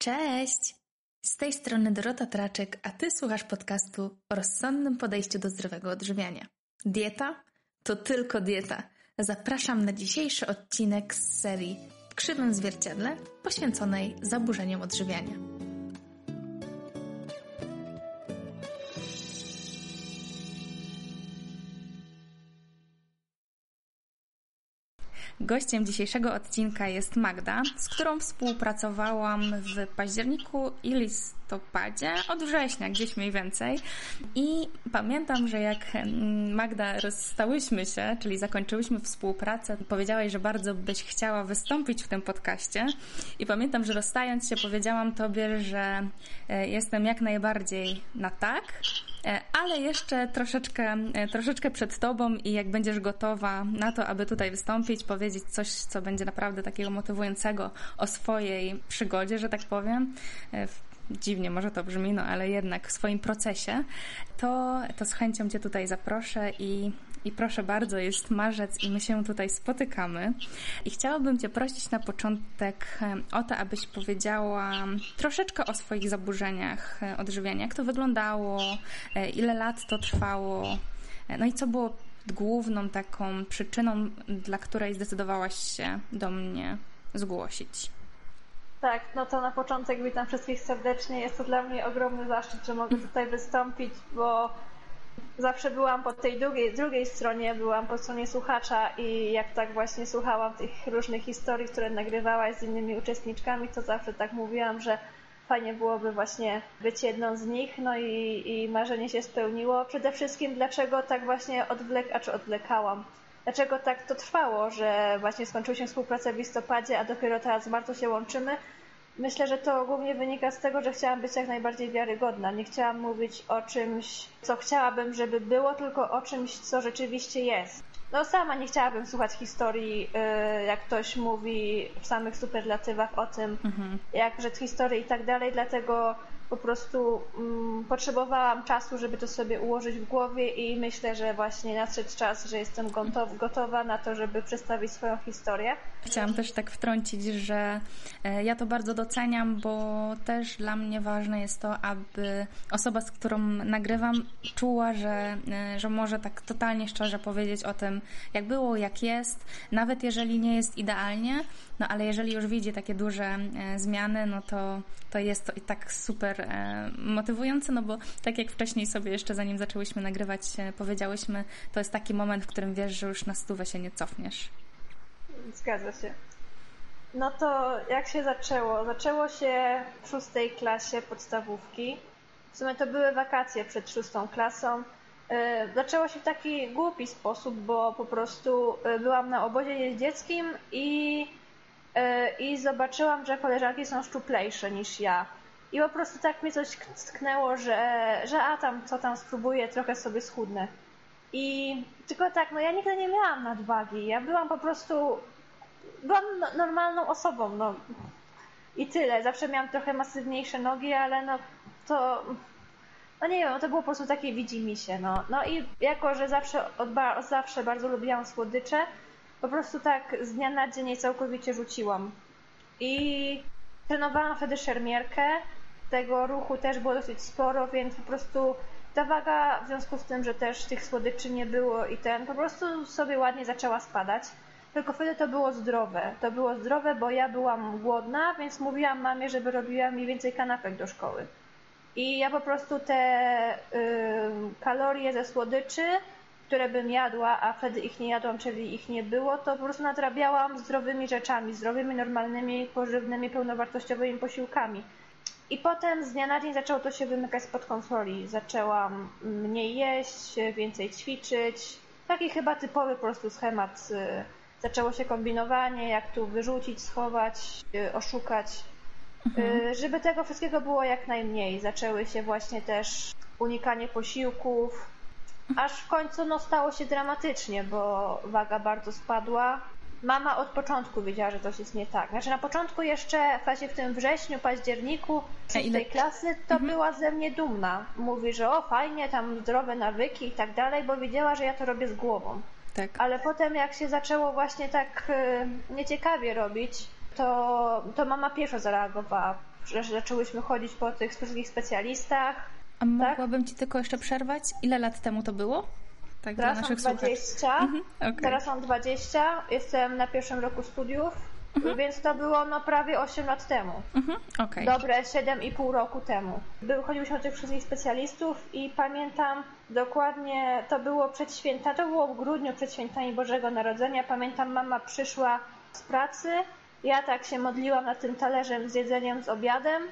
Cześć! Z tej strony Dorota Traczek, a Ty słuchasz podcastu o rozsądnym podejściu do zdrowego odżywiania. Dieta? To tylko dieta. Zapraszam na dzisiejszy odcinek z serii w krzywym zwierciadle poświęconej zaburzeniom odżywiania. Gościem dzisiejszego odcinka jest Magda, z którą współpracowałam w październiku i listopadzie, od września gdzieś mniej więcej. I pamiętam, że jak Magda rozstałyśmy się, czyli zakończyłyśmy współpracę, powiedziałaś, że bardzo byś chciała wystąpić w tym podcaście. I pamiętam, że rozstając się powiedziałam Tobie, że e, jestem jak najbardziej na tak, ale jeszcze troszeczkę, e, troszeczkę przed Tobą i jak będziesz gotowa na to, aby tutaj wystąpić, powiedzieć coś, co będzie naprawdę takiego motywującego o swojej przygodzie, że tak powiem, dziwnie może to brzmi, no ale jednak w swoim procesie, to, to z chęcią Cię tutaj zaproszę i, i proszę bardzo, jest marzec i my się tutaj spotykamy. I chciałabym Cię prosić na początek o to, abyś powiedziała troszeczkę o swoich zaburzeniach odżywiania, jak to wyglądało, e, ile lat to trwało, e, no i co było główną taką przyczyną, dla której zdecydowałaś się do mnie zgłosić. Tak, no to na początek witam wszystkich serdecznie. Jest to dla mnie ogromny zaszczyt, że mogę tutaj wystąpić, bo zawsze byłam po tej drugiej, drugiej stronie, byłam po stronie słuchacza i jak tak właśnie słuchałam tych różnych historii, które nagrywałaś z innymi uczestniczkami, to zawsze tak mówiłam, że fajnie byłoby właśnie być jedną z nich, no i, i marzenie się spełniło. Przede wszystkim dlaczego tak właśnie odwlek, a czy odwlekałam? Dlaczego tak to trwało, że właśnie skończyłyśmy współpracę w listopadzie, a dopiero teraz z marcu się łączymy? Myślę, że to głównie wynika z tego, że chciałam być jak najbardziej wiarygodna. Nie chciałam mówić o czymś, co chciałabym, żeby było, tylko o czymś, co rzeczywiście jest. No sama nie chciałabym słuchać historii, y, jak ktoś mówi w samych superlatywach o tym, mhm. jak rzecz historii i tak dalej, dlatego po prostu mm, potrzebowałam czasu, żeby to sobie ułożyć w głowie i myślę, że właśnie nadszedł czas, że jestem gotow, gotowa na to, żeby przedstawić swoją historię. Chciałam też tak wtrącić, że e, ja to bardzo doceniam, bo też dla mnie ważne jest to, aby osoba, z którą nagrywam, czuła, że, e, że może tak totalnie szczerze powiedzieć o tym, jak było, jak jest, nawet jeżeli nie jest idealnie, no ale jeżeli już widzi takie duże e, zmiany, no to, to jest to i tak super E, motywujące, no bo tak jak wcześniej sobie jeszcze zanim zaczęłyśmy nagrywać, e, powiedziałyśmy, to jest taki moment, w którym wiesz, że już na stówę się nie cofniesz. Zgadza się. No to jak się zaczęło? Zaczęło się w szóstej klasie podstawówki. W sumie to były wakacje przed szóstą klasą. E, zaczęło się w taki głupi sposób, bo po prostu byłam na obozie jeździeckim i, i zobaczyłam, że koleżanki są szczuplejsze niż ja. I po prostu tak mnie coś tknęło, że, że a tam, co tam spróbuję, trochę sobie schudnę. I tylko tak, no ja nigdy nie miałam nadwagi. Ja byłam po prostu, byłam no, normalną osobą, no. I tyle. Zawsze miałam trochę masywniejsze nogi, ale no to, no nie wiem, no to było po prostu takie widzi mi się, no. No i jako, że zawsze, od, zawsze bardzo lubiłam słodycze, po prostu tak z dnia na dzień je całkowicie rzuciłam. I trenowałam wtedy szermierkę, tego ruchu też było dosyć sporo, więc po prostu ta waga w związku z tym, że też tych słodyczy nie było i ten, po prostu sobie ładnie zaczęła spadać. Tylko wtedy to było zdrowe. To było zdrowe, bo ja byłam głodna, więc mówiłam mamie, żeby robiła mi więcej kanapek do szkoły. I ja po prostu te y, kalorie ze słodyczy, które bym jadła, a wtedy ich nie jadłam, czyli ich nie było, to po prostu nadrabiałam zdrowymi rzeczami, zdrowymi, normalnymi, pożywnymi, pełnowartościowymi posiłkami. I potem z dnia na dzień zaczęło to się wymykać spod kontroli. Zaczęłam mniej jeść, więcej ćwiczyć. Taki chyba typowy po prostu schemat. Y, zaczęło się kombinowanie, jak tu wyrzucić, schować, y, oszukać. Mhm. Żeby tego wszystkiego było jak najmniej. Zaczęły się właśnie też unikanie posiłków, aż w końcu no, stało się dramatycznie, bo waga bardzo spadła mama od początku wiedziała, że coś jest nie tak. Znaczy na początku jeszcze, właśnie w tym wrześniu, październiku tej klasy, to mhm. była ze mnie dumna. Mówi, że o fajnie, tam zdrowe nawyki i tak dalej, bo wiedziała, że ja to robię z głową. Tak. Ale potem jak się zaczęło właśnie tak y, nieciekawie robić, to, to mama pierwsza zareagowała. że zaczęłyśmy chodzić po tych wszystkich specjalistach. A mogłabym Ci tylko jeszcze przerwać? Ile lat temu to było? Tak, teraz mam 20, mhm, okay. teraz mam 20, jestem na pierwszym roku studiów, mhm. więc to było no prawie 8 lat temu. Mhm, okay. Dobre 7,5 roku temu. Był, chodziłyśmy o tych wszystkich specjalistów i pamiętam dokładnie, to było przed święta, to było w grudniu przed świętami Bożego Narodzenia. Pamiętam, mama przyszła z pracy, ja tak się modliłam nad tym talerzem z jedzeniem, z obiadem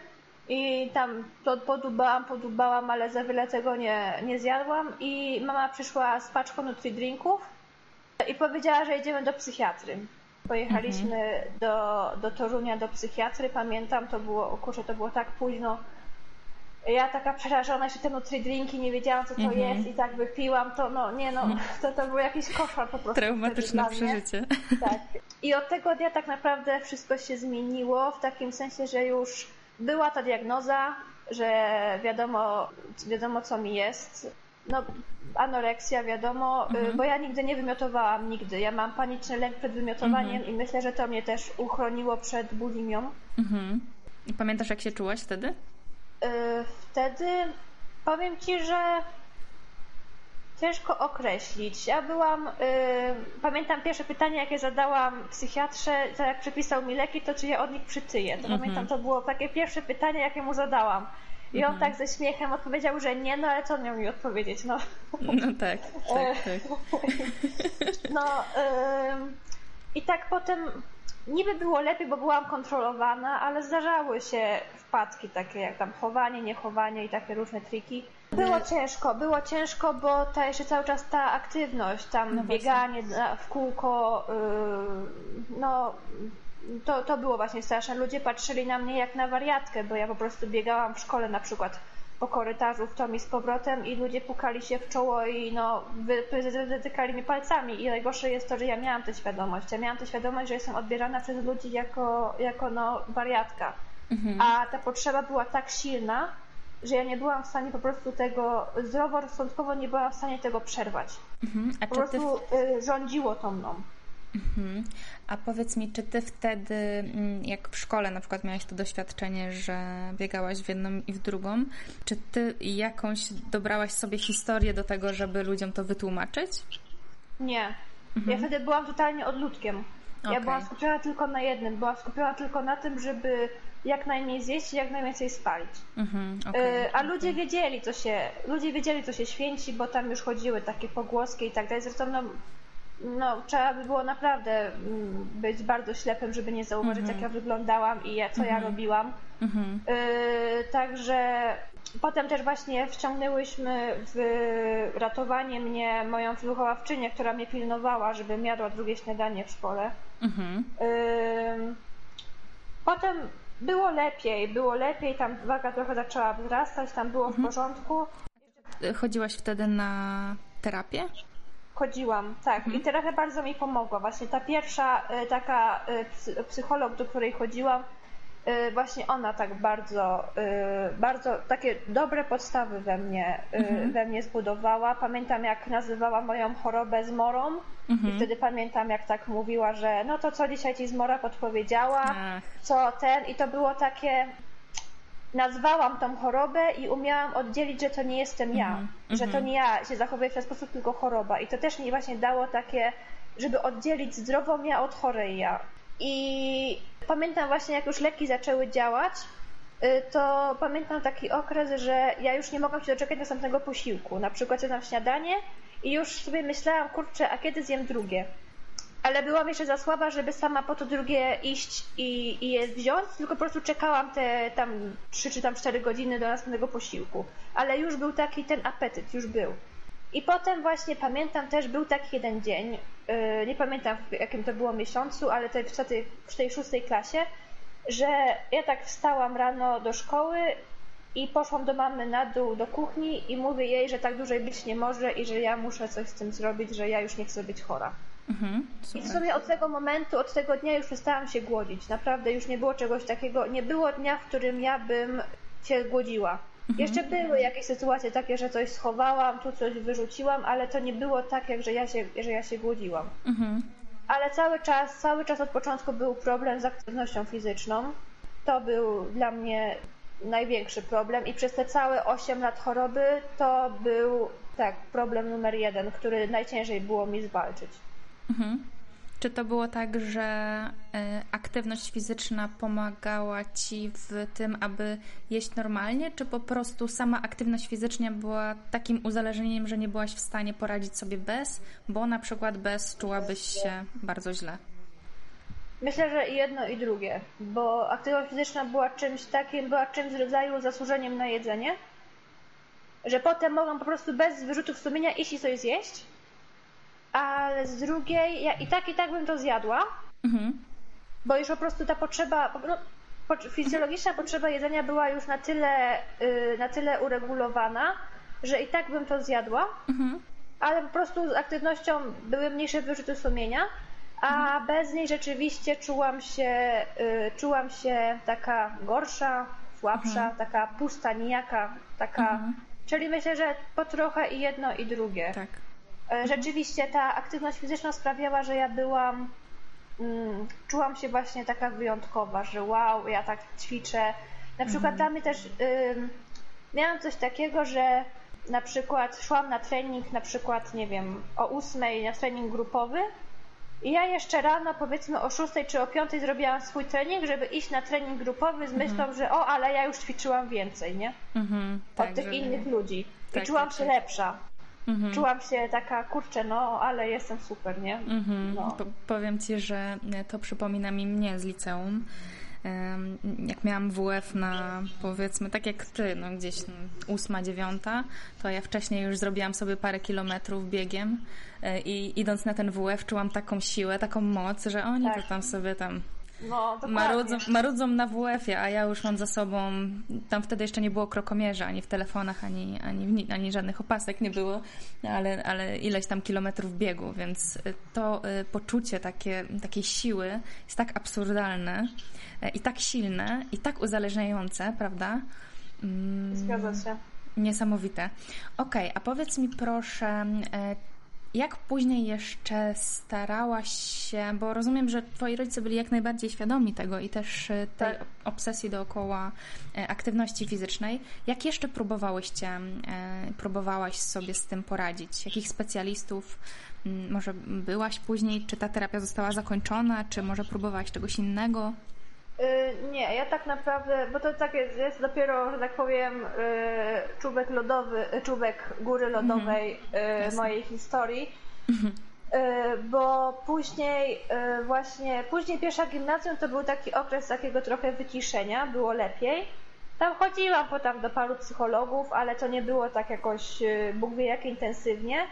i tam to podubałam, podubałam, ale za wiele tego nie, nie zjadłam i mama przyszła z paczką Nutri-Drinków i powiedziała, że jedziemy do psychiatry. Pojechaliśmy mhm. do, do Torunia, do psychiatry, pamiętam, to było, kurczę, to było tak późno. Ja taka przerażona jeszcze te Nutri-Drinki, nie wiedziałam co to mhm. jest i tak wypiłam, to no nie no, mhm. to, to był jakiś koszmar po prostu. Traumatyczne przeżycie. Tak. I od tego dnia tak naprawdę wszystko się zmieniło, w takim sensie, że już była ta diagnoza, że wiadomo, wiadomo co mi jest. No, anoreksja, wiadomo, y, mhm. bo ja nigdy nie wymiotowałam, nigdy. Ja mam paniczny lęk przed wymiotowaniem mhm. i myślę, że to mnie też uchroniło przed bulimią. Mhm. I pamiętasz, jak się czułaś wtedy? Y, wtedy powiem Ci, że Ciężko określić. Ja byłam, yy, pamiętam pierwsze pytanie, jakie zadałam psychiatrze, to jak przepisał mi leki, to czy ja od nich przytyję. To mm -hmm. pamiętam, to było takie pierwsze pytanie, jakie mu zadałam. I on mm -hmm. tak ze śmiechem odpowiedział, że nie, no ale co on miał mi odpowiedzieć? No, no tak, tak, tak. no i tak potem niby było lepiej, bo byłam kontrolowana, ale zdarzały się wpadki takie jak tam chowanie, niechowanie i takie różne triki. Było ciężko, było ciężko, bo ta jeszcze cały czas ta aktywność, tam no bieganie w kółko, yy, no to, to było właśnie straszne. Ludzie patrzyli na mnie jak na wariatkę, bo ja po prostu biegałam w szkole na przykład po korytarzu w tom i z powrotem i ludzie pukali się w czoło i no wytykali mi palcami i najgorsze jest to, że ja miałam tę świadomość. Ja miałam tę świadomość, że jestem odbierana przez ludzi jako, jako no wariatka. Mhm. A ta potrzeba była tak silna, że ja nie byłam w stanie po prostu tego, zdroworozsądkowo nie byłam w stanie tego przerwać. Mhm. Po prostu. Y, rządziło to mną. Mhm. A powiedz mi, czy ty wtedy, mm, jak w szkole na przykład miałaś to doświadczenie, że biegałaś w jedną i w drugą, czy ty jakąś dobrałaś sobie historię do tego, żeby ludziom to wytłumaczyć? Nie. Mhm. Ja wtedy byłam totalnie odludkiem. Ja okay. byłam skupiona tylko na jednym, byłam skupiona tylko na tym, żeby jak najmniej zjeść i jak najwięcej spalić. Mm-hmm, okay, A ludzie wiedzieli, co się, ludzie wiedzieli, co się święci, bo tam już chodziły takie pogłoski i tak dalej. Zresztą no, no, trzeba by było naprawdę mm, być bardzo ślepym, żeby nie zauważyć, mm-hmm. jak ja wyglądałam i co mm-hmm. ja mhm. robiłam. Mm-hmm. także potem też właśnie wciągnęłyśmy w ratowanie mnie moją wychowawczynię, która mnie pilnowała, żebym jadła drugie śniadanie w szkole. Mhm. potem było lepiej, było lepiej, tam waga trochę zaczęła wzrastać, tam było w porządku. Chodziłaś wtedy na terapię? Chodziłam, tak. Mhm. I terapia bardzo mi pomogła. Właśnie ta pierwsza y, taka y, psycholog, do której chodziłam, y, właśnie ona tak bardzo, bardzo takie dobre podstawy we mnie, mhm. we mnie zbudowała. Pamiętam, jak nazywała moją chorobę zmorą mhm. i wtedy pamiętam, jak tak mówiła, że no to co dzisiaj ci zmora podpowiedziała, Ach. co ten i to było takie nazwałam tą chorobę i umiałam oddzielić, że to nie jestem ja, mm -hmm. że to nie ja się zachowuję w ten sposób, tylko choroba. I to też mi właśnie dało takie, żeby oddzielić zdrową ja od chorej ja. I pamiętam właśnie, jak już leki zaczęły działać, y, to pamiętam taki okres, że ja już nie mogłam się doczekać następnego posiłku. Na przykład jadłam śniadanie i już sobie myślałam, kurczę, a kiedy zjem drugie? Ale byłam jeszcze za słaba, żeby sama po to drugie iść i, i je wziąć, tylko po prostu czekałam te tam 3 czy tam 4 godziny do następnego posiłku. Ale już był taki ten apetyt, już był. I potem właśnie pamiętam też, był taki jeden dzień, yy, nie pamiętam w jakim to było miesiącu, ale to w tej, w tej szóstej klasie, że ja tak wstałam rano do szkoły i poszłam do mamy na dół do kuchni i mówię jej, że tak dłużej być nie może i że ja muszę coś z tym zrobić, że ja już nie chcę być chora. Mhm, I w sumie od tego momentu, od tego dnia już przestałam się głodzić. Naprawdę już nie było czegoś takiego, nie było dnia, w którym ja bym się głodziła. Mhm. Jeszcze były jakieś sytuacje takie, że coś schowałam, tu coś wyrzuciłam, ale to nie było tak, jak że ja się, że ja się głodziłam. Mhm. Ale cały czas, cały czas od początku był problem z aktywnością fizyczną. to był dla mnie największy problem i przez te całe 8 lat choroby to był tak problem numer jeden, który najciężej było mi zwalczyć. Mhm. Czy to było tak, że e, aktywność fizyczna pomagała ci w tym, aby jeść normalnie, czy po prostu sama aktywność fizyczna była takim uzależnieniem, że nie byłaś w stanie poradzić sobie bez, bo na przykład bez czułabyś się bardzo źle? Myślę, że i jedno i drugie, bo aktywność fizyczna była czymś takim, była czymś z rodzaju zasłużeniem na jedzenie, że potem mogłam po prostu bez wyrzutów sumienia iść i coś zjeść, ale z drugiej ja i tak i tak bym to zjadła, mhm. bo już po prostu ta potrzeba, no, fizjologiczna potrzeba jedzenia była już na tyle, yy, na tyle uregulowana, że i tak bym to zjadła, mhm. ale po prostu z aktywnością były mniejsze wyrzuty sumienia, a mhm. bez niej rzeczywiście czułam się, yy, czułam się taka gorsza, słabsza, mhm. taka pusta, nijaka, taka. Mhm. Czyli myślę, że po trochę i jedno i drugie. Tak. E, rzeczywiście ta aktywność fizyczna sprawiała, że ja byłam, mm, czułam się właśnie taka wyjątkowa, że wow, ja tak ćwiczę. Na przykład mhm. mnie też miałam coś takiego, że na przykład szłam na trening, na przykład, nie wiem, o ósmej na trening grupowy i ja jeszcze rano, powiedzmy o szóstej czy o piątej zrobiłam swój trening, żeby iść na trening grupowy z myślą, mhm. że o, ale ja już ćwiczyłam więcej, nie? Mhm, tak, Od tych innych ludzi. Tak, I czułam tak, się tak. lepsza. Mhm. Czułam się taka, kurczę, no, ale jestem super, nie? Mhm. No. powiem Ci, że to przypomina mi mnie z liceum. Jak miałam WF na powiedzmy, tak jak ty, no gdzieś ósma, dziewiąta, to ja wcześniej już zrobiłam sobie parę kilometrów biegiem e, i idąc na ten WF czułam taką siłę, taką moc, że oni tak. to tam sobie tam no, marudzą, marudzą na WF-ie, a ja już mam za sobą, tam wtedy jeszcze nie było krokomierza, ani w telefonach, ani, ani, ani żadnych opasek nie było, ale, ale ileś tam kilometrów biegu, więc y, to y, poczucie takie, takiej siły jest tak absurdalne y, i tak silne i tak uzależniające, prawda? Mm, Zgadza się. Niesamowite. Okej, okay, a powiedz mi proszę, jak później jeszcze starałaś się, bo rozumiem, że twoi rodzice byli jak najbardziej świadomi tego i też e, tej tak. obsesji dookoła e, aktywności fizycznej. Jak jeszcze próbowałyście, e, próbowałaś sobie z tym poradzić? Jakich specjalistów może byłaś później? Czy ta terapia została zakończona? Czy może próbowałaś czegoś innego? Yy, nie, ja tak naprawdę, bo to tak jest, jest dopiero, że tak powiem, yy, czubek lodowy, yy, czubek góry lodowej mm, mojej historii. Mm. Bo później właśnie, później pierwsza gimnazjum to był taki okres takiego trochę wyciszenia, było lepiej. Tam chodziłam potem do paru psychologów, ale to nie było tak jakoś, Bóg wie jak intensywnie.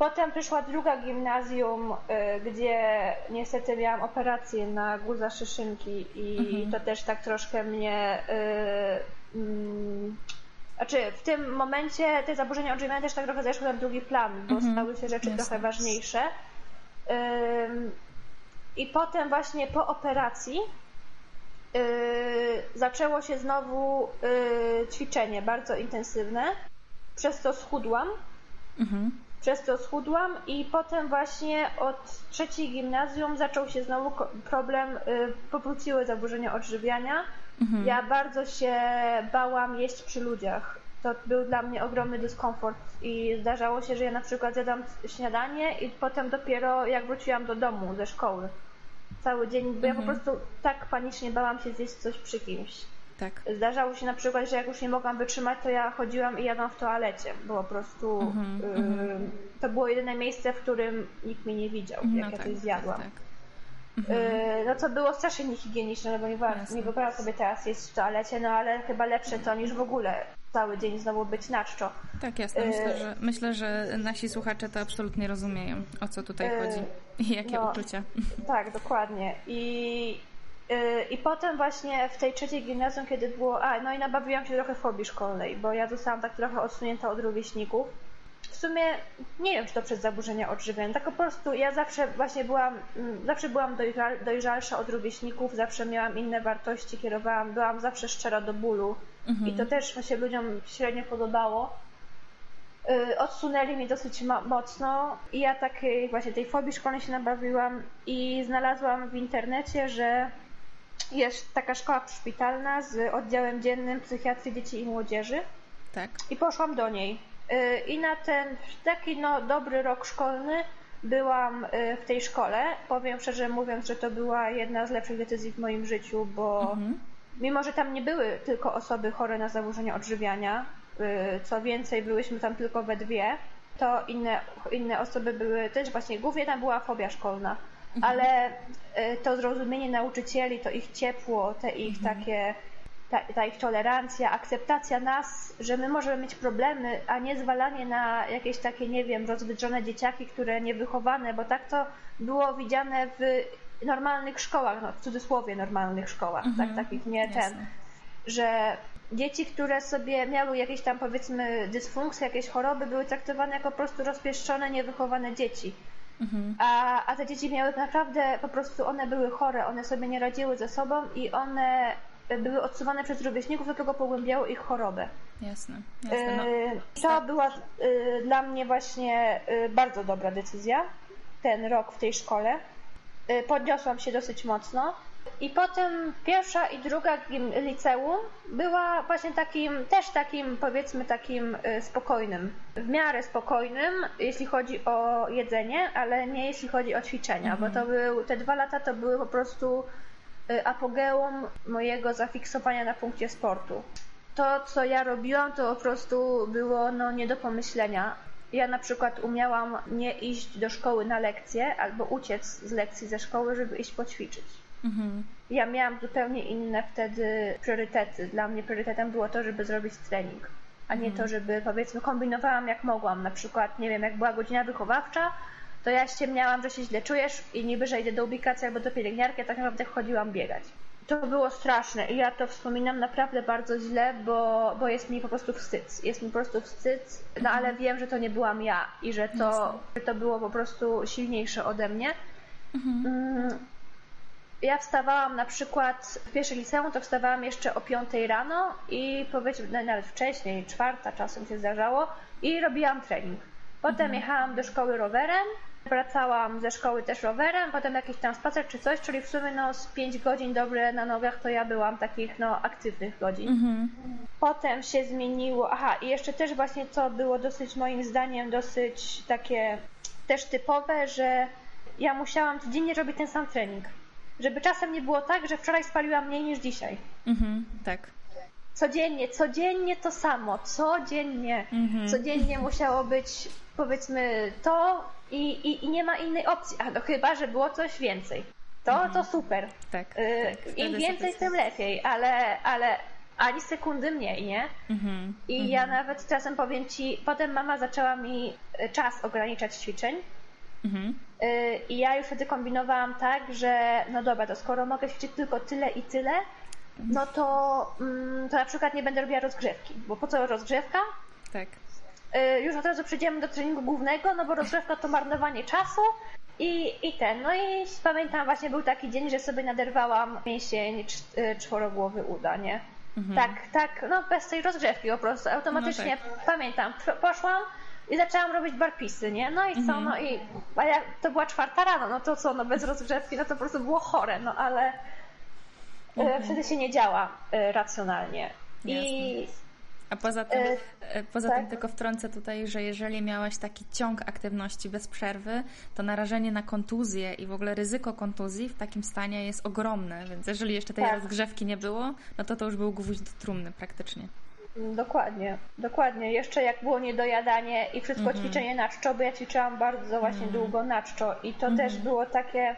Potem przyszła druga gimnazjum, y, gdzie niestety miałam operację na guza szyszynki i mhm. to też tak troszkę mnie. Yy, yy, znaczy, w tym momencie te zaburzenia odżywiania też tak trochę zeszły na drugi plan, bo mhm. stały się rzeczy trochę ważniejsze. Yy, I potem właśnie po operacji yy, zaczęło się znowu yy, ćwiczenie bardzo intensywne. Przez to schudłam. Mhm przez to schudłam i potem właśnie od trzeciej gimnazjum zaczął się znowu problem, y, powróciły zaburzenia odżywiania. Mhm. Ja bardzo się bałam jeść przy ludziach. To był dla mnie ogromny dyskomfort i zdarzało się, że ja na przykład zjadam śniadanie i potem dopiero jak wróciłam do domu ze szkoły cały dzień, bo ja po mhm. prostu tak panicznie bałam się zjeść coś przy kimś. Tak. Zdarzało się na przykład, że jak już nie mogłam wytrzymać, to ja chodziłam i jadłam w toalecie, bo po prostu mm -hmm, y, to było jedyne miejsce, w którym nikt mnie nie widział, jak no ja tak, coś zjadłam. Tak, tak. Y, no co było strasznie niehigieniczne, no bo nie, nie wyobrażam sobie teraz jeść w toalecie, no ale chyba lepsze to niż w ogóle cały dzień znowu być na czczo. Tak, jasne. Myślę, y, że, myślę, że nasi słuchacze to absolutnie rozumieją, o co tutaj y, chodzi i jakie no, uczucia. Tak, dokładnie. I I potem właśnie w tej trzeciej gimnazjum, kiedy było, a no i nabawiłam się trochę fobii szkolnej, bo ja zostałam tak trochę odsunięta od rówieśników. W sumie nie wiem, czy to przez zaburzenia odżywiania, tak po prostu ja zawsze właśnie byłam, mm, zawsze byłam dojrzalsza od rówieśników, zawsze miałam inne wartości, kierowałam, byłam zawsze szczera do bólu mhm. i to też się ludziom średnio podobało. Y, odsunęli mnie dosyć mocno i ja takiej właśnie tej fobii szkolnej się nabawiłam i znalazłam w internecie, że jest taka szkoła szpitalna z oddziałem dziennym psychiatrii dzieci i młodzieży. Tak. I poszłam do niej. Y, I na ten taki no, dobry rok szkolny byłam y, w tej szkole. Powiem szczerze mówiąc, że to była jedna z lepszych decyzji w moim życiu, bo mhm. mimo, że tam nie były tylko osoby chore na zaburzenia odżywiania, y, co więcej, byłyśmy tam tylko we dwie, to inne, inne osoby były też właśnie, głównie tam była fobia szkolna. Ale to zrozumienie nauczycieli, to ich ciepło, te ich mhm. takie ta, ta, ich tolerancja, akceptacja nas, że my możemy mieć problemy, a nie zwalanie na jakieś takie, nie wiem, rozwydrzone dzieciaki, które niewychowane, bo tak to było widziane w normalnych szkołach, no w cudzysłowie normalnych szkołach, tak, mhm, takich nie Jasne. ten, że dzieci, które sobie miały jakieś tam powiedzmy dysfunkcje, jakieś choroby, były traktowane jako po prostu rozpieszczone, niewychowane dzieci. Mhm. A, a te dzieci miały naprawdę, po prostu one były chore, one sobie nie radziły ze sobą i one były odsuwane przez rówieśników, do tego pogłębiało ich chorobę. Jasne. jasne no. To była e, dla mnie właśnie e, bardzo dobra decyzja, ten rok w tej szkole. Podniosłam się dosyć mocno. I potem pierwsza i druga liceum była właśnie takim, też takim powiedzmy takim spokojnym, w miarę spokojnym, jeśli chodzi o jedzenie, ale nie jeśli chodzi o ćwiczenia, mhm. bo to był, te dwa lata to były po prostu Y, apogeum mojego zafiksowania na punkcie sportu. To, co ja robiłam, to po prostu było no, nie do pomyślenia. Ja na przykład umiałam nie iść do szkoły na lekcje albo uciec z lekcji ze szkoły, żeby iść poćwiczyć. Mhm. Ja miałam zupełnie inne wtedy priorytety. Dla mnie priorytetem było to, żeby zrobić trening, a nie mhm. to, żeby powiedzmy kombinowałam jak mogłam. Na przykład, nie wiem, jak była godzina wychowawcza, to ja ściemniałam, że się źle czujesz i niby, że idę do ubikacji albo do pielęgniarki, a tak naprawdę chodziłam biegać. To było straszne i ja to wspominam naprawdę bardzo źle, bo, bo jest mi po prostu wstyd. Jest mi po prostu wstyd, no ale wiem, że to nie byłam ja i że to, że to było po prostu silniejsze ode mnie. Mhm. Ja wstawałam na przykład w pierwszej liceum, to wstawałam jeszcze o 5 rano i powiedzmy nawet wcześniej, czwarta czasem się zdarzało i robiłam trening. Potem mhm. jechałam do szkoły rowerem, Wracałam ze szkoły też rowerem, potem jakiś tam spacer czy coś, czyli w sumie no z 5 godzin dobre na nogach to ja byłam takich no aktywnych godzin. Mhm. Potem się zmieniło, aha i jeszcze też właśnie co było dosyć moim zdaniem dosyć takie też typowe, że ja musiałam codziennie robić ten sam trening. Żeby czasem nie było tak, że wczoraj spaliłam mniej niż dzisiaj. Mhm, tak. Codziennie, codziennie to samo, codziennie. Mhm. Codziennie musiało być powiedzmy to i, i, i nie ma innej opcji, a no chyba, że było coś więcej. To, mhm. to super. Tak. Y, tak. Im więcej, tym lepiej, ale, ale ani sekundy mniej, nie? Mhm. I mhm. ja nawet czasem powiem ci, potem mama zaczęła mi czas ograniczać ćwiczeń. Mhm. Y, I ja już wtedy kombinowałam tak, że no dobra, to skoro mogę ćwiczyć tylko tyle i tyle, no to, mm, to na przykład nie będę robiła rozgrzewki, bo po co rozgrzewka? Tak. Y, już od razu przejdziemy do treningu głównego, no bo rozgrzewka to marnowanie czasu i, i ten. No i pamiętam właśnie był taki dzień, że sobie naderwałam mięsień y, czworogłowy uda, nie? Mhm. Tak, tak, no bez tej rozgrzewki po prostu, automatycznie no tak. pamiętam, poszłam i zaczęłam robić barpisy, nie? No i co, mhm. no i a jak to była czwarta rano, no to co, no bez rozgrzewki, no to po prostu było chore, no ale y, mhm. wtedy się nie działa racjonalnie. Jasne. I a poza tym, e, e, poza tak? tym tylko wtrącę tutaj, że jeżeli miałaś taki ciąg aktywności bez przerwy, to narażenie na kontuzję i w ogóle ryzyko kontuzji w takim stanie jest ogromne, więc jeżeli jeszcze tej tak. rozgrzewki nie było, no to to już był gwóźdź do trumny praktycznie. Dokładnie, dokładnie. Jeszcze jak było niedojadanie i wszystko mm -hmm. ćwiczenie na czczo, bo ja ćwiczyłam bardzo właśnie mm -hmm. długo na czczo i to mm -hmm. też było takie,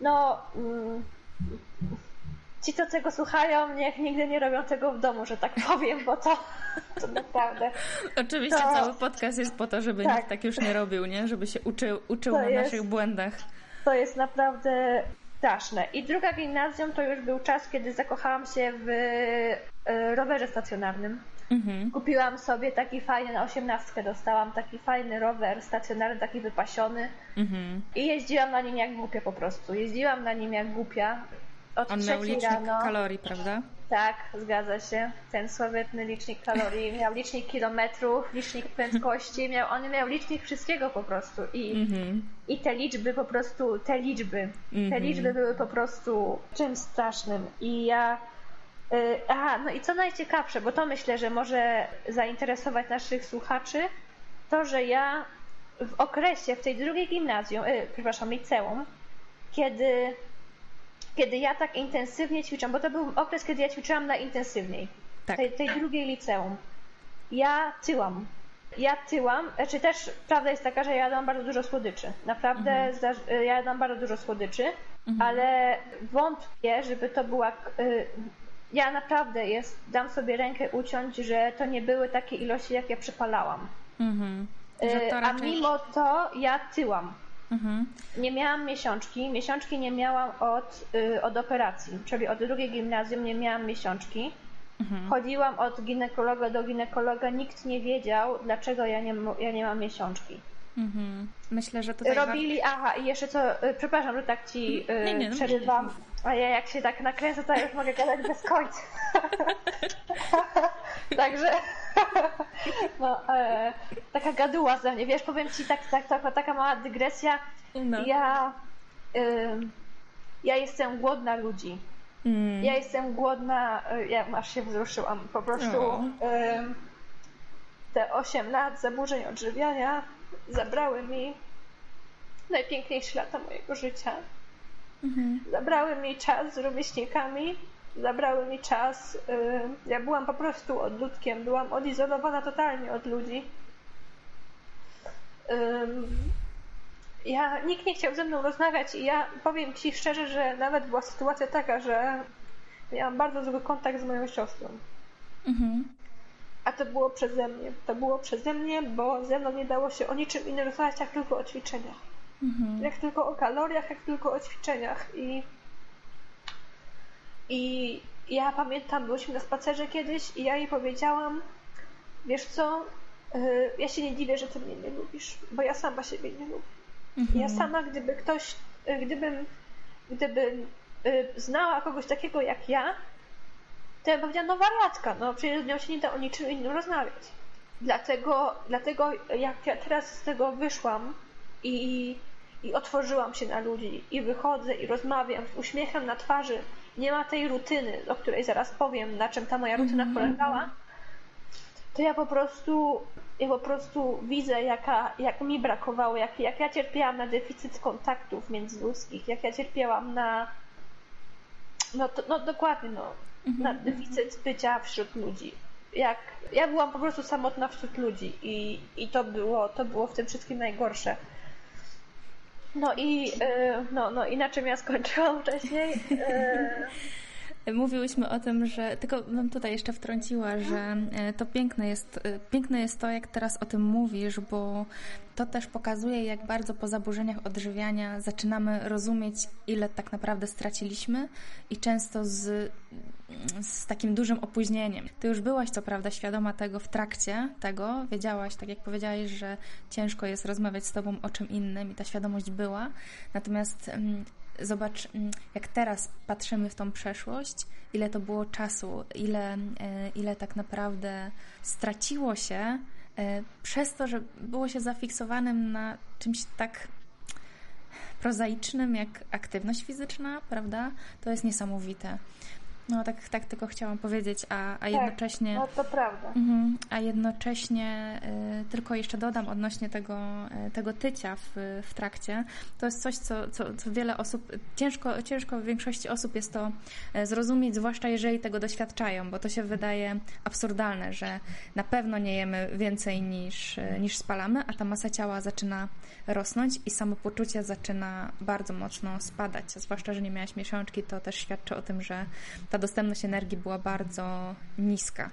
no... Mm, ci, co tego słuchają, niech nigdy nie robią tego w domu, że tak powiem, bo to, to naprawdę. Oczywiście to... cały podcast jest po to, żeby tak. nikt tak już nie robił, nie? Żeby się uczył, uczył na jest, naszych błędach. To jest naprawdę straszne. I druga gimnazjum to już był czas, kiedy zakochałam się w rowerze stacjonarnym. Mhm. Kupiłam sobie taki fajny, na osiemnastkę dostałam taki fajny rower stacjonarny, taki wypasiony mhm. i jeździłam na nim jak głupia po prostu. Jeździłam na nim jak głupia od On miał licznik rano. kalorii, prawda? Tak, zgadza się. Ten sławetny licznik kalorii miał licznik kilometrów, licznik prędkości, miał, on miał licznik wszystkiego po prostu. I, mm-hmm. i te liczby po prostu, te liczby, mm-hmm. te mhm. liczby były po prostu czymś strasznym. I ja. Yy, aha, no i co najciekawsze, bo to myślę, że może zainteresować naszych słuchaczy, to, że ja w okresie, w tej drugiej gimnazjum, yy, przepraszam, liceum, kiedy kiedy ja tak intensywnie ćwiczam, bo to był okres, kiedy ja ćwiczyłam najintensywniej, tak. tej, tej drugiej liceum. Ja tyłam. Ja tyłam, znaczy też prawda jest taka, że ja jadłam bardzo dużo słodyczy. Naprawdę mhm. ja jadłam bardzo dużo słodyczy, mhm. ale wątpię, żeby to była. Y, ja naprawdę jest, dam sobie rękę uciąć, że to nie były takie ilości, jak ja przypalałam. Mhm. Y, raczej... A mimo to ja tyłam. Mhm. Nie miałam miesiączki. Miesiączki nie miałam od, y, od operacji, czyli od drugiej gimnazjum nie miałam miesiączki. Mhm. Chodziłam od ginekologa do ginekologa, nikt nie wiedział, dlaczego ja nie, ja nie mam miesiączki. Mhm. Myślę, że tutaj. Robili, aha, i jeszcze co, y, przepraszam, że tak ci y, nie, nie, no przerywam. A ja jak się tak nakręcę, to już mogę gadać bez końca. Także no, e, taka gaduła ze mnie. Wiesz, powiem ci tak, tak, tak taka mała dygresja. No. Ja, y, ja jestem głodna ludzi. Mm. Ja jestem głodna, e, ja aż się wzruszyłam. Po prostu y, te 8 lat zaburzeń odżywiania zabrały mi najpiękniejsze lata mojego życia. Mhm. Zabrały mi czas z rówieśnikami, zabrały mi czas. Y, ja byłam po prostu odludkiem, byłam odizolowana totalnie od ludzi. Ja, nikt nie chciał ze mną rozmawiać i ja powiem Ci szczerze, że nawet była sytuacja taka, że miałam bardzo zły kontakt z moją siostrą. Mhm. A to było przeze mnie. To było przeze mnie, bo ze mną nie dało się o niczym innym rozmawiać, jak tylko o ćwiczeniach. Mhm. Jak tylko o kaloriach, jak tylko o ćwiczeniach. I i ja pamiętam, byliśmy na spacerze kiedyś i ja jej powiedziałam, wiesz co, y, ja się nie dziwię, że ty mnie nie lubisz, bo ja sama siebie nie lubię. Mhm. Ja sama, gdyby ktoś, gdybym, gdybym y, znała kogoś takiego jak ja, to ja bym powiedziała, no wariatka, no przecież z nią się nie da o niczym innym rozmawiać. Dlatego, dlatego jak ja teraz z tego wyszłam i, i otworzyłam się na ludzi i wychodzę i rozmawiam z uśmiechem na twarzy, nie ma tej rutyny, o której zaraz powiem, na czym ta moja rutyna -hmm. polegała, to ja po prostu ja po prostu widzę, jaka, jak mi brakowało, jak, jak ja cierpiałam na deficyt kontaktów międzyludzkich, jak ja cierpiałam na no, to, no dokładnie, no. Na deficyt bycia wśród ludzi. Jak, ja byłam po prostu samotna wśród ludzi i, i to, było, to było w tym wszystkim najgorsze. No i, e, no, no i na czym ja skończyłam wcześniej? E, Mówiłyśmy o tym, że tylko bym tutaj jeszcze wtrąciła, że e, to piękne jest, piękne jest to, jak teraz o tym mówisz, bo to też pokazuje, jak bardzo po zaburzeniach odżywiania zaczynamy rozumieć, ile tak naprawdę straciliśmy i często z, z takim dużym opóźnieniem. Ty już byłaś, co prawda, świadoma tego w trakcie tego, wiedziałaś, tak jak powiedziałaś, że ciężko jest rozmawiać z tobą o czym innym i ta świadomość była, natomiast mm, zobacz, mm, jak teraz patrzymy w tą przeszłość, ile to było czasu, ile, e, ile tak naprawdę straciło się E, przez to, że było się zafiksowanym na czymś tak prozaicznym jak aktywność fizyczna, prawda? To jest niesamowite. No tak, tak tylko chciałam powiedzieć, a, a tak, jednocześnie. No to prawda. Mhm, a jednocześnie y, tylko jeszcze dodam odnośnie tego, y, tego tycia w, w trakcie. To jest coś, co, co, co wiele osób, ciężko, ciężko w większości osób jest to y, zrozumieć, zwłaszcza jeżeli tego doświadczają, bo to się wydaje absurdalne, że na pewno nie jemy więcej niż, y, niż spalamy, a ta masa ciała zaczyna rosnąć i samopoczucie zaczyna bardzo mocno spadać. Zwłaszcza, że nie miałaś miesiączki, to też świadczy o tym, że ta dostępność energii była bardzo niska.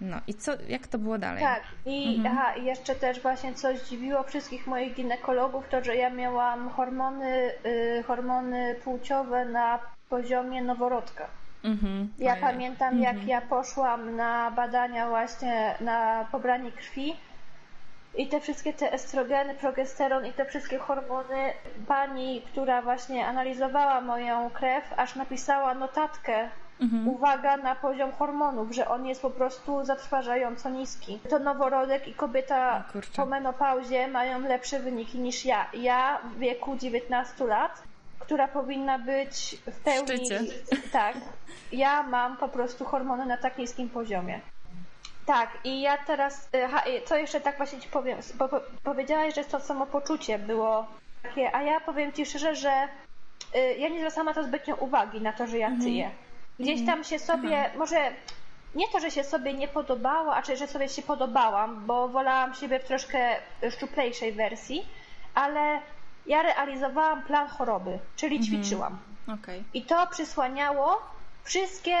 No i co, jak to było dalej? Tak, i, mhm. aha, jeszcze też właśnie coś dziwiło wszystkich moich ginekologów, to że ja miałam hormony, y, hormony płciowe na poziomie noworodka. Mhm. Ja pamiętam, jak mhm. ja poszłam na badania właśnie na pobranie krwi, i te wszystkie te estrogeny, progesteron i te wszystkie hormony, pani, która właśnie analizowała moją krew, aż napisała notatkę mhm. uwaga na poziom hormonów, że on jest po prostu zatrważająco niski. To noworodek i kobieta po menopauzie mają lepsze wyniki niż ja. Ja w wieku 19 lat która powinna być w pełni. Szczycie. Tak. Ja mam po prostu hormony na tak niskim poziomie. Tak, i ja teraz, ha, co jeszcze tak właśnie ci powiem, bo, powiedziałaś, że to samopoczucie było takie, a ja powiem ci szczerze, że y, ja nie zwracam na to zbytnio uwagi, na to, że ja mhm. tyję. Gdzieś mhm. tam się sobie, mhm. może nie to, że się sobie nie podobała, a czy że sobie się podobałam, bo wolałam siebie w troszkę szczuplejszej wersji, ale ja realizowałam plan choroby, czyli mhm. ćwiczyłam. Okay. I to przysłaniało wszystkie,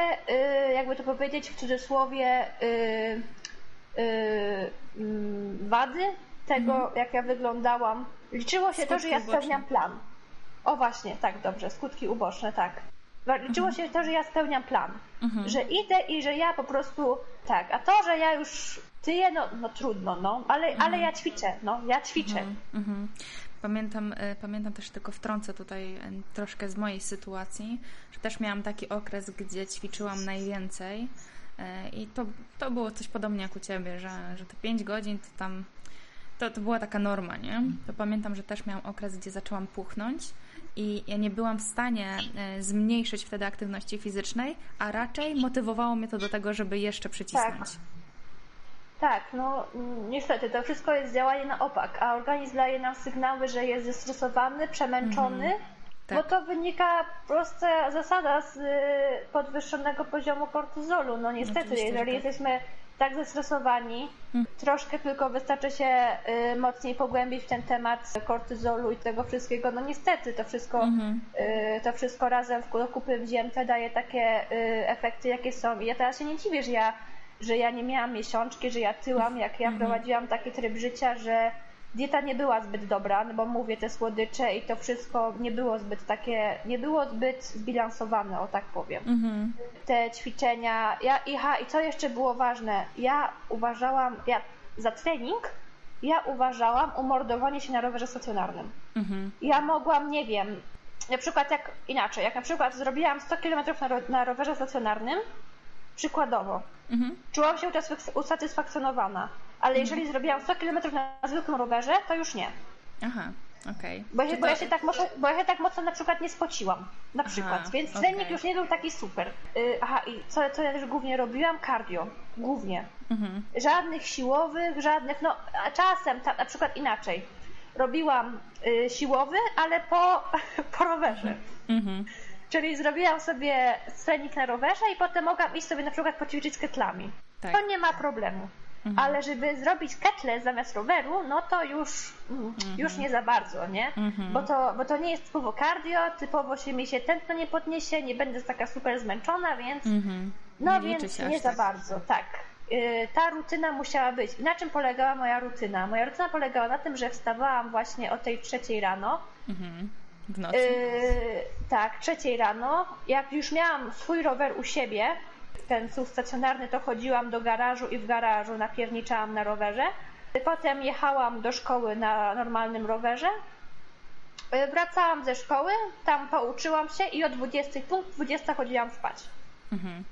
y, jakby to powiedzieć w cudzysłowie, y, y, mm, wady tego, mhm. jak ja wyglądałam. Liczyło się skutki to, że ja spełniam uboczne. plan. O właśnie, tak, dobrze, skutki uboczne, tak. Liczyło mhm. się to, że ja spełniam plan. Mhm. Że idę i że ja po prostu tak. A to, że ja już tyję, no, no trudno, no, ale, ale mhm. ja ćwiczę, no, ja ćwiczę. Pamiętam, e, pamiętam też tylko wtrącę tutaj e, troszkę z mojej sytuacji, że też miałam taki okres, gdzie ćwiczyłam najwięcej e, i to, to było coś podobnie jak u Ciebie, że, że te 5 godzin to tam to, to była taka norma, nie? To pamiętam, że też miałam okres, gdzie zaczęłam puchnąć i ja nie byłam w stanie zmniejszyć wtedy aktywności fizycznej, a raczej motywowało mnie to do tego, żeby jeszcze przycisnąć. Tak. Tak, no niestety to wszystko jest działanie na opak, a organizm daje nam sygnały, że jest zestresowany, przemęczony, mhm. tak. bo to wynika prosta zasada z y, podwyższonego poziomu kortyzolu. No niestety, Oczywiście, jeżeli tak. jesteśmy tak zestresowani, hmm. troszkę tylko wystarczy się y, mocniej pogłębić w ten temat kortyzolu i tego wszystkiego. No niestety to wszystko, hmm. y, to wszystko razem w kupy wzięte daje takie y, efekty, jakie są. I ja teraz się nie dziwię, że ja że ja nie miałam miesiączki, że ja tyłam, jak ja mhm. prowadziłam taki tryb życia, że dieta nie była zbyt dobra, no bo mówię, te słodycze i to wszystko nie było zbyt takie, nie było zbyt zbilansowane, o tak powiem. Mhm. Te ćwiczenia, ja, i, ha, i co jeszcze było ważne, ja uważałam, ja za trening, ja uważałam umordowanie się na rowerze stacjonarnym. Mhm. Ja mogłam, nie wiem, na przykład jak inaczej, jak na przykład zrobiłam 100 km na, ro, na rowerze stacjonarnym, przykładowo, Mhm. Czułam się usatysfakcjonowana, ale jeżeli mhm. zrobiłam 100 km na zwykłym rowerze, to już nie. Aha, okej. Okay. Bo, ja, bo, ja się tak mocno, bo ja się tak mocno na przykład nie spociłam, na przykład, aha, więc trening okay. już nie był taki super. Yy, aha, i co, co ja też głównie robiłam? Cardio, głównie. Mhm. Żadnych siłowych, żadnych, no a czasem, ta, na przykład inaczej. Robiłam y, siłowy, ale po, po rowerze. Mhm. Czyli zrobiłam sobie trening na rowerze i potem mogłam iść sobie na przykład poćwiczyć z ketlami. Tak. To nie ma problemu. Mhm. Ale żeby zrobić ketle zamiast roweru, no to już, mhm. już nie za bardzo, nie? Mhm. Bo, to, bo to nie jest typowo cardio, typowo się mi się tętno nie podniesie, nie będę taka super zmęczona, więc mhm. no nie więc nie za tak. bardzo, tak. Y, ta rutyna musiała być. Na czym polegała moja rutyna? Moja rutyna polegała na tym, że wstawałam właśnie o tej trzeciej rano. Mhm. W nocy? Yy, tak, trzeciej rano. Jak już miałam swój rower u siebie, ten SUV stacjonarny, to chodziłam do garażu i w garażu napierniczałam na rowerze. Potem jechałam do szkoły na normalnym rowerze. Yy, wracałam ze szkoły, tam pouczyłam się i o 20, punkt 20 chodziłam spać. Mhm.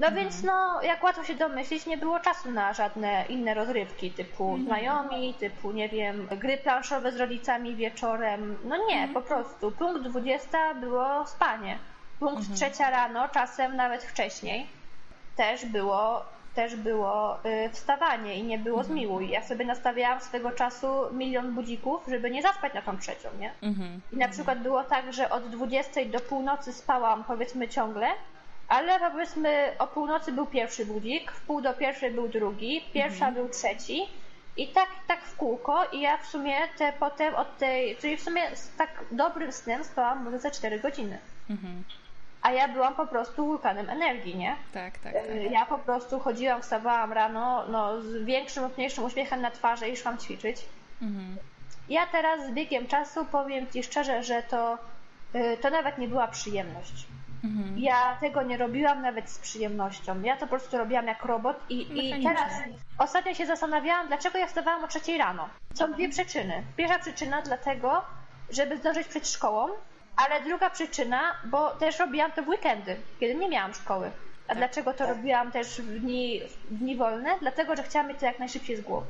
No więc no, jak łatwo się domyślić, nie było czasu na żadne inne rozrywki, typu mhm. znajomi, typu, nie wiem, gry planszowe z rodzicami wieczorem. No nie, mhm. po prostu. Punkt 20 było spanie. Punkt mhm. trzecia rano, czasem nawet wcześniej, też było też było y, wstawanie i nie było mhm. zmiłuj. Ja sobie nastawiałam swego czasu milion budzików, żeby nie zaspać na tą trzecią, nie? Mhm. I na przykład było tak, że od 20 do północy spałam powiedzmy ciągle, ale powiedzmy o północy był pierwszy budzik, w pół do pierwszej był drugi, pierwsza mhm. był trzeci i tak, tak w kółko i ja w sumie te potem od tej, czyli w sumie z tak dobrym snem spałam może za 4 godziny. Mhm. A ja byłam po prostu wulkanem energii, nie? Tak, tak, tak. Ja po prostu chodziłam, wstawałam rano, no, z większym lub mniejszym uśmiechem na twarzy i szłam ćwiczyć. Mhm. Ja teraz z biegiem czasu powiem Ci szczerze, że to, y, to nawet nie była przyjemność. Mhm. Ja tego nie robiłam nawet z przyjemnością. Ja to po prostu robiłam jak robot i, i teraz ostatnio się zastanawiałam, dlaczego ja wstawałam o trzeciej rano. Są dwie przyczyny. Pierwsza przyczyna dlatego, żeby zdążyć przed szkołą, Ale druga przyczyna, bo też robiłam to w weekendy, kiedy nie miałam szkoły. A Tak, dlaczego to tak. robiłam też w dni, w dni wolne? Dlatego, że chciałam mieć to jak najszybciej z głowy.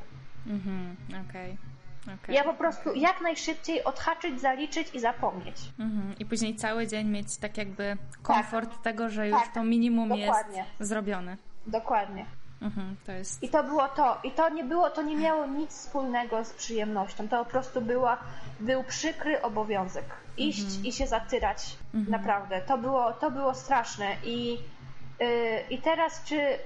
Mhm, okej. Okej. Ja po prostu jak najszybciej odhaczyć, zaliczyć i zapomnieć. Mhm. I później cały dzień mieć tak jakby komfort tego, że już Tak, to minimum dokładnie. jest zrobione. Dokładnie. Mhm, to jest... I to było to. I to nie było, to nie miało nic wspólnego z przyjemnością. To po prostu była, był przykry obowiązek. Iść i się zatyrać. Naprawdę. To było, to było straszne. I, yy, I teraz, czy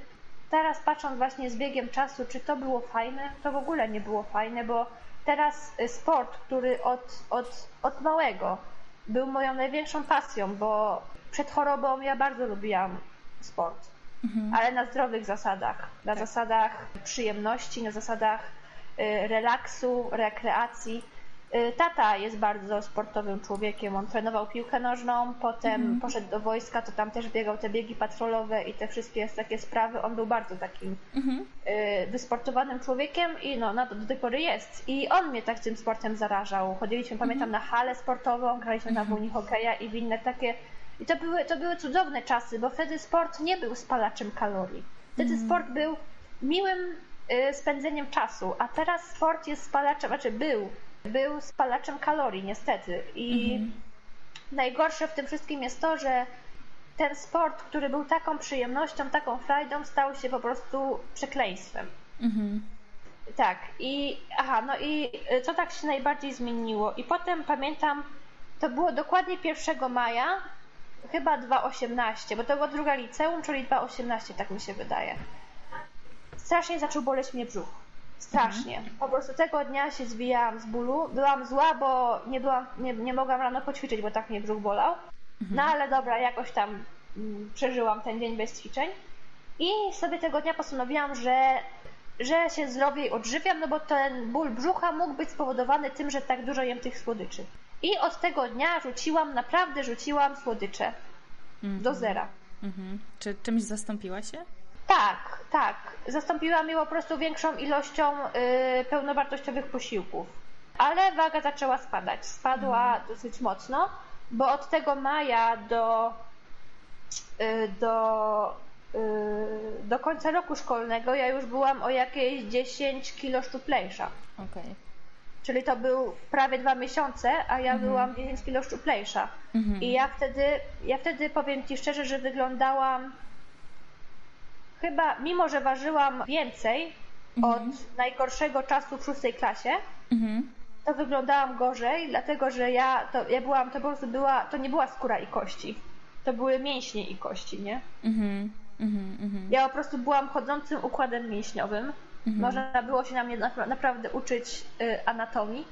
teraz patrząc właśnie z biegiem czasu, czy to było fajne? To w ogóle nie było fajne, bo teraz y, sport, który od, od, od małego był moją największą pasją, bo przed chorobą ja bardzo lubiłam sport ale na zdrowych zasadach. Na Tak. zasadach przyjemności, na zasadach y, relaksu, rekreacji. Y, Tata jest bardzo sportowym człowiekiem. On trenował piłkę nożną, potem poszedł do wojska, to tam też biegał te biegi patrolowe i te wszystkie takie sprawy. On był bardzo takim Mhm. y, wysportowanym człowiekiem i no, na to do tej pory jest. I on mnie tak tym sportem zarażał. Chodziliśmy, pamiętam, na halę sportową, graliśmy na wóni hokeja i w inne takie. I to były, to były cudowne czasy, bo wtedy sport nie był spalaczem kalorii. Wtedy sport był miłym y, spędzeniem czasu, a teraz sport jest spalaczem, znaczy był, był spalaczem kalorii niestety. I najgorsze w tym wszystkim jest to, że ten sport, który był taką przyjemnością, taką frajdą, stał się po prostu przekleństwem. Mhm. Tak, i aha, no i y, co tak się najbardziej zmieniło? I potem pamiętam, to było dokładnie 1 maja, chyba 2.18, bo to była druga liceum, czyli 2.18, tak mi się wydaje. Strasznie zaczął boleć mnie brzuch. Strasznie. Po prostu tego dnia się zwijałam z bólu. Byłam zła, bo nie, byłam, nie, nie mogłam rano poćwiczyć, bo tak mnie brzuch bolał. No ale dobra, jakoś tam mm, przeżyłam ten dzień bez ćwiczeń. I sobie tego dnia postanowiłam, że, że się zdrowiej odżywiam, no bo ten ból brzucha mógł być spowodowany tym, że tak dużo jem tych słodyczy. I od tego dnia rzuciłam, naprawdę rzuciłam słodycze do zera. Mhm. Czy czymś zastąpiła się? Tak, tak. Zastąpiłam je po prostu większą ilością y, pełnowartościowych posiłków. Ale waga zaczęła spadać. Spadła dosyć mocno, bo od tego maja do, y, do, y, do końca roku szkolnego ja już byłam o jakieś 10 kilo szczuplejsza. Okej. Czyli to był prawie dwa miesiące, a ja byłam 10 kilo szczuplejsza. I ja wtedy, ja wtedy powiem Ci szczerze, że wyglądałam chyba, mimo że ważyłam więcej od najgorszego czasu w szóstej klasie, Mhm. to wyglądałam gorzej, dlatego że ja, to, ja byłam, to po prostu była, to nie była skóra i kości. To były mięśnie i kości, nie? Mhm. Mhm. Mhm. Ja po prostu byłam chodzącym układem mięśniowym. Można było się na mnie na- naprawdę uczyć y, anatomii.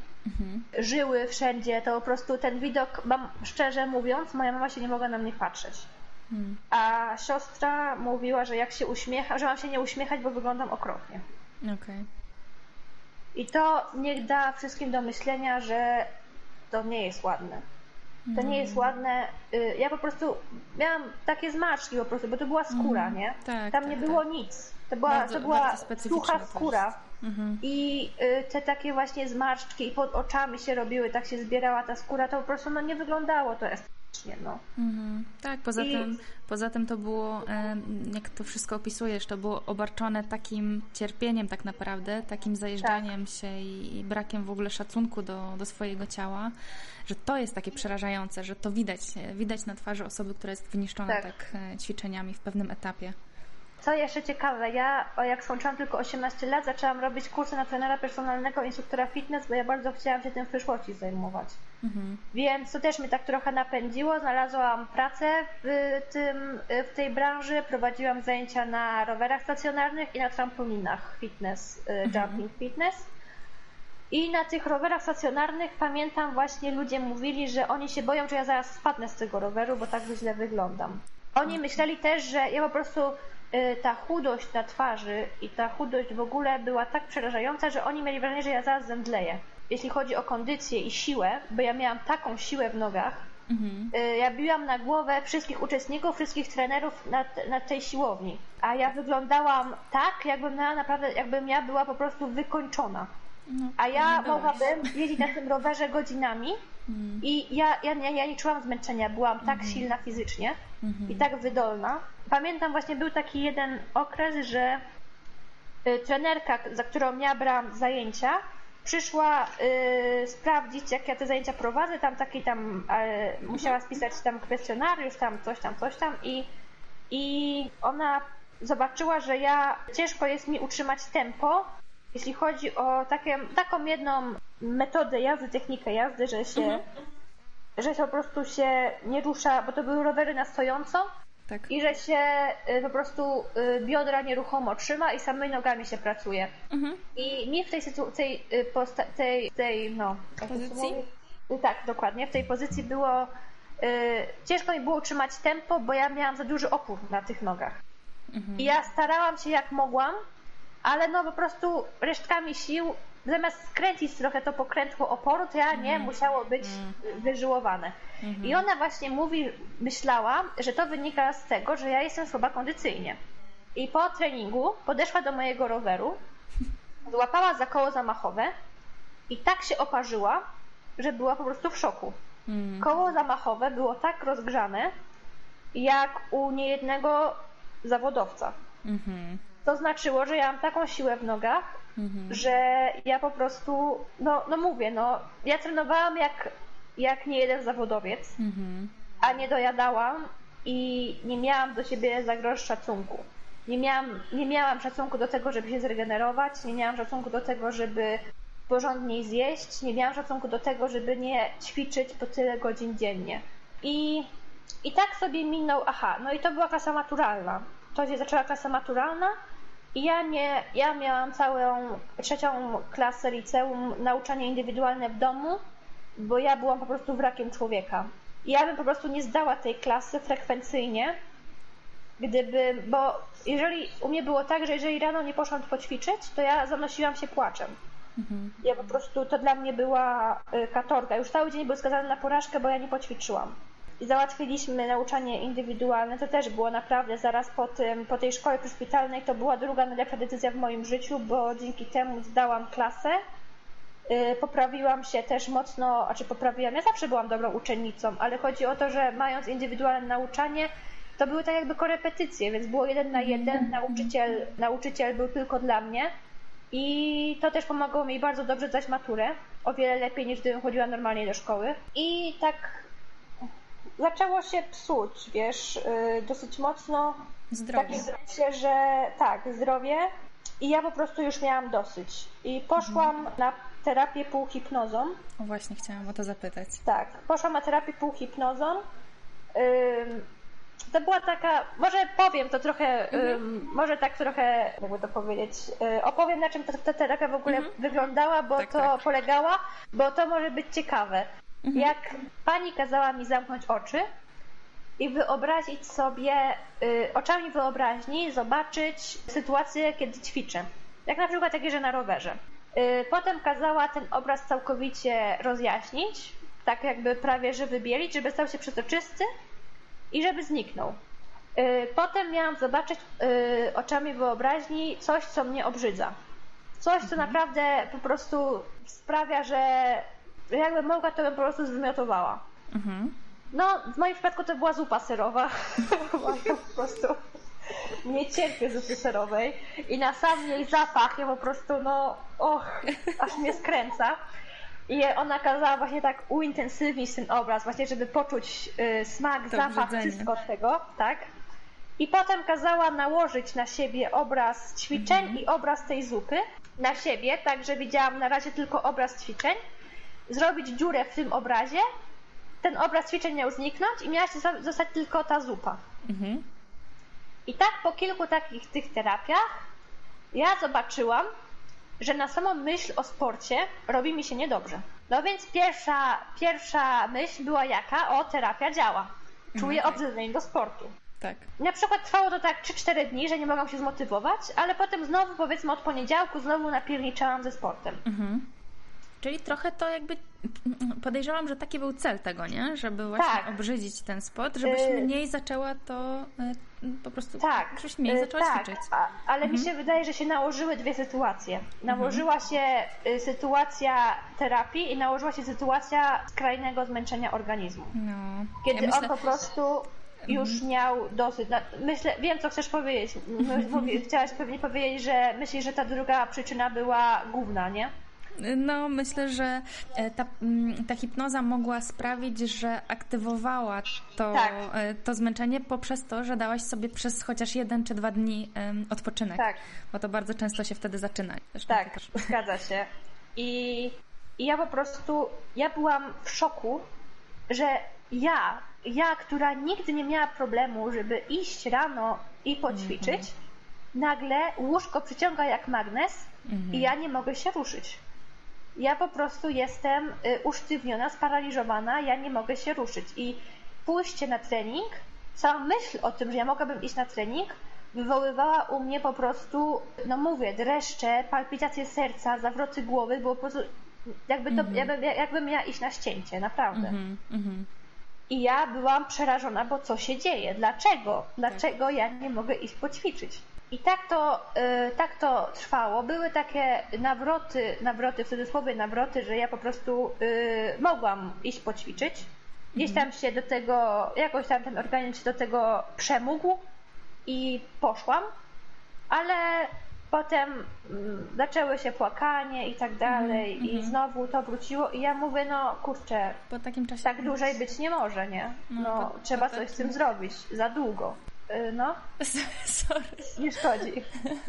Żyły wszędzie, to po prostu ten widok, mam, szczerze mówiąc, moja mama się nie mogła na mnie patrzeć. A siostra mówiła, że jak się uśmiecha, że mam się nie uśmiechać, bo wyglądam okropnie. Okej. I to niech da wszystkim do myślenia, że to nie jest ładne. To nie jest ładne. Y, Ja po prostu miałam takie zmarszczki po prostu, bo to była skóra, nie? Tak, Tam tak, nie tak. było nic. To była, Bardzo- to była sucha skóra. jest. Mhm. I y, te takie właśnie zmarszczki i pod oczami się robiły, tak się zbierała ta skóra, to po prostu no, nie wyglądało to estetycznie, no. Mhm. Tak, poza, I- tym, poza tym to było, em, jak to wszystko opisujesz, to było obarczone takim cierpieniem tak naprawdę, takim zajeżdżaniem się i, i brakiem w ogóle szacunku do, do swojego ciała, że to jest takie przerażające, że to widać, e, widać na twarzy osoby, która jest wyniszczona Tak. tak, e, ćwiczeniami w pewnym etapie. Co jeszcze ciekawe, ja jak skończyłam tylko 18 lat, zaczęłam robić kursy na trenera personalnego, instruktora fitness, bo ja bardzo chciałam się tym w przyszłości zajmować. Mhm. Więc to też mnie tak trochę napędziło. Znalazłam pracę w, tym, w tej branży, prowadziłam zajęcia na rowerach stacjonarnych i na trampolinach fitness, y, jumping fitness. I na tych rowerach stacjonarnych pamiętam właśnie ludzie mówili, że oni się boją, że ja zaraz spadnę z tego roweru, bo tak źle wyglądam. Oni myśleli też, że ja po prostu ta chudość na twarzy i ta chudość w ogóle była tak przerażająca, że oni mieli wrażenie, że ja zaraz zemdleję. Jeśli chodzi o kondycję i siłę, bo ja miałam taką siłę w nogach, Mhm. y, ja biłam na głowę wszystkich uczestników, wszystkich trenerów na, na tej siłowni. A ja wyglądałam tak, jakbym miała naprawdę, jakbym ja była po prostu wykończona. No, A ja mogłabym jeździć na tym rowerze godzinami Mm. i ja, ja, ja, nie czułam zmęczenia, byłam tak Mhm. silna fizycznie Mhm. i tak wydolna. Pamiętam właśnie był taki jeden okres, że y, trenerka, za którą ja brałam zajęcia, przyszła y, sprawdzić, jak ja te zajęcia prowadzę, tam taki tam y, musiała spisać tam kwestionariusz, tam coś tam, coś tam i, i ona zobaczyła, że ja ciężko jest mi utrzymać tempo, jeśli chodzi o takie, taką jedną metodę jazdy, technikę jazdy, że się, Mhm. że się po prostu się nie rusza, bo to były rowery na stojąco, Tak. i że się y, po prostu y, biodra nieruchomo trzyma i samymi nogami się pracuje. Mhm. I mi w tej sytuacji, tej, y, tej, tej, no, Pozycji? Tak, dokładnie. W tej pozycji było, ciężko mi było utrzymać tempo, bo ja miałam za duży opór na tych nogach. Mhm. I ja starałam się jak mogłam, ale no po prostu resztkami sił, zamiast skręcić trochę to pokrętło oporu, to ja nie, musiało być y, wyżyłowane. I ona właśnie mówi, myślała, że to wynika z tego, że ja jestem słaba kondycyjnie. I po treningu podeszła do mojego roweru, złapała za koło zamachowe i tak się oparzyła, że była po prostu w szoku. Koło zamachowe było tak rozgrzane, jak u niejednego zawodowca. Mhm. To znaczyło, że ja mam taką siłę w nogach, Mhm. że ja po prostu, no, no mówię, no, ja trenowałam jak, jak nie jeden zawodowiec, Mhm. a nie dojadałam i nie miałam do siebie za grosz szacunku. Nie miałam, nie miałam szacunku do tego, żeby się zregenerować, nie miałam szacunku do tego, żeby porządniej zjeść, nie miałam szacunku do tego, żeby nie ćwiczyć po tyle godzin dziennie. I, i tak sobie minął, aha, no i to była klasa maturalna. To się zaczęła klasa maturalna i ja, nie, ja miałam całą trzecią klasę liceum nauczanie indywidualne w domu, bo ja byłam po prostu wrakiem człowieka. I ja bym po prostu nie zdała tej klasy frekwencyjnie, gdyby, bo jeżeli u mnie było tak, że jeżeli rano nie poszłam poćwiczyć, to ja zanosiłam się płaczem. Mhm. Ja po prostu, to dla mnie była y, katorga. Już cały dzień był skazany na porażkę, bo ja nie poćwiczyłam. I załatwiliśmy nauczanie indywidualne. To też było naprawdę zaraz po, tym, po tej szkole przyszpitalnej. To była druga najlepsza decyzja w moim życiu, bo dzięki temu zdałam klasę. Y, Poprawiłam się też mocno, a czy poprawiłam, ja zawsze byłam dobrą uczennicą, ale chodzi o to, że mając indywidualne nauczanie, to były tak jakby korepetycje, więc było jeden na jeden, nauczyciel, nauczyciel był tylko dla mnie i to też pomogło mi bardzo dobrze zdać maturę, o wiele lepiej niż gdybym chodziła normalnie do szkoły i tak zaczęło się psuć, wiesz, y, dosyć mocno w Zdrowie. takim sensie, że tak, zdrowie i ja po prostu już miałam dosyć i poszłam na terapię półhipnozą, O, właśnie chciałam o to zapytać. tak, poszłam na terapię półhipnozą. Ym, to była taka, może powiem to trochę, ym, może tak trochę, jakby to powiedzieć, y, opowiem na czym ta, ta terapia w ogóle wyglądała, bo Tak, to tak. polegała, bo to może być ciekawe. Jak pani kazała mi zamknąć oczy i wyobrazić sobie, y, oczami wyobraźni, zobaczyć sytuację, kiedy ćwiczę. Jak na przykład jak jeżdżę na rowerze. Y, Potem kazała ten obraz całkowicie rozjaśnić, tak jakby prawie że wybielić, żeby stał się przezroczysty i żeby zniknął. Y, Potem miałam zobaczyć y, oczami wyobraźni coś, co mnie obrzydza. Coś, co naprawdę po prostu sprawia, że jakbym mogła, to bym po prostu zwymiotowała. Mhm. No, w moim przypadku to była zupa serowa. Ja po prostu nie cierpię zupy serowej. I na sam jej zapach ja po prostu, no, och, aż mnie skręca. I ona kazała właśnie tak uintensywnić ten obraz, właśnie żeby poczuć y, smak, To zapach, wszystko tego, tak? I potem kazała nałożyć na siebie obraz ćwiczeń i obraz tej zupy na siebie, tak że widziałam na razie tylko obraz ćwiczeń, zrobić dziurę w tym obrazie, ten obraz ćwiczeń miał zniknąć i miała się zo- zostać tylko ta zupa. Mhm. I tak po kilku takich tych terapiach ja zobaczyłam, że na samą myśl o sporcie robi mi się niedobrze. No więc pierwsza, pierwsza myśl była jaka? O, terapia działa. Czuję Mhm. obrzydlenie do sportu. Tak. Na przykład trwało to tak 3-4 dni, że nie mogłam się zmotywować, ale potem znowu powiedzmy od poniedziałku znowu napierniczałam ze sportem. Mhm. Czyli trochę to jakby podejrzewam, że taki był cel tego, nie? Żeby właśnie tak. obrzydzić ten spot, żebyś y mniej zaczęła to y po prostu tak. żebyś mniej y zaczęła tak. ćwiczyć. A, ale mhm. mi się wydaje, że się nałożyły dwie sytuacje. Nałożyła mhm. się sytuacja terapii i nałożyła się sytuacja skrajnego zmęczenia organizmu. No. Kiedy ja myślę... on po prostu już mhm. miał dosyć. Myślę, wiem co chcesz powiedzieć. Chciałaś pewnie powiedzieć, że myślisz, że ta druga przyczyna była główna, nie? No, myślę, że e, ta, mm, ta hipnoza mogła sprawić, że aktywowała to, tak. E, to zmęczenie poprzez to, że dałaś sobie przez chociaż jeden czy dwa dni odpoczynek. Tak. Bo to bardzo często się wtedy zaczyna. Zresztą tak, też... zgadza się. I, I ja po prostu, ja byłam w szoku, że ja, ja, która nigdy nie miała problemu, żeby iść rano i poćwiczyć, mm -hmm. nagle łóżko przyciąga jak magnes mm -hmm. i ja nie mogę się ruszyć. Ja po prostu jestem y, usztywniona, sparaliżowana, ja nie mogę się ruszyć. I pójście na trening, sama myśl o tym, że ja mogłabym iść na trening, wywoływała u mnie po prostu, no mówię, dreszcze, palpitacje serca, zawroty głowy, było po prostu jakby to, -hmm. jakby, jakbym miała iść na ścięcie, naprawdę. Mm -hmm. I ja byłam przerażona, bo co się dzieje? Dlaczego? Dlaczego tak. ja nie mogę iść poćwiczyć? I tak to, y, tak to trwało. Były takie nawroty, nawroty, w cudzysłowie nawroty, że ja po prostu y, mogłam iść poćwiczyć. Gdzieś mhm. tam się do tego, jakoś tam ten organizm się do tego przemógł i poszłam, ale potem mm, zaczęły się płakanie i tak dalej mm -hmm. i mhm. znowu to wróciło i ja mówię, no kurczę, po takim czasie tak dłużej być nie może, nie? No, no po, trzeba po coś takim... z tym zrobić, za długo. Y, no. Sorry. Nie szkodzi.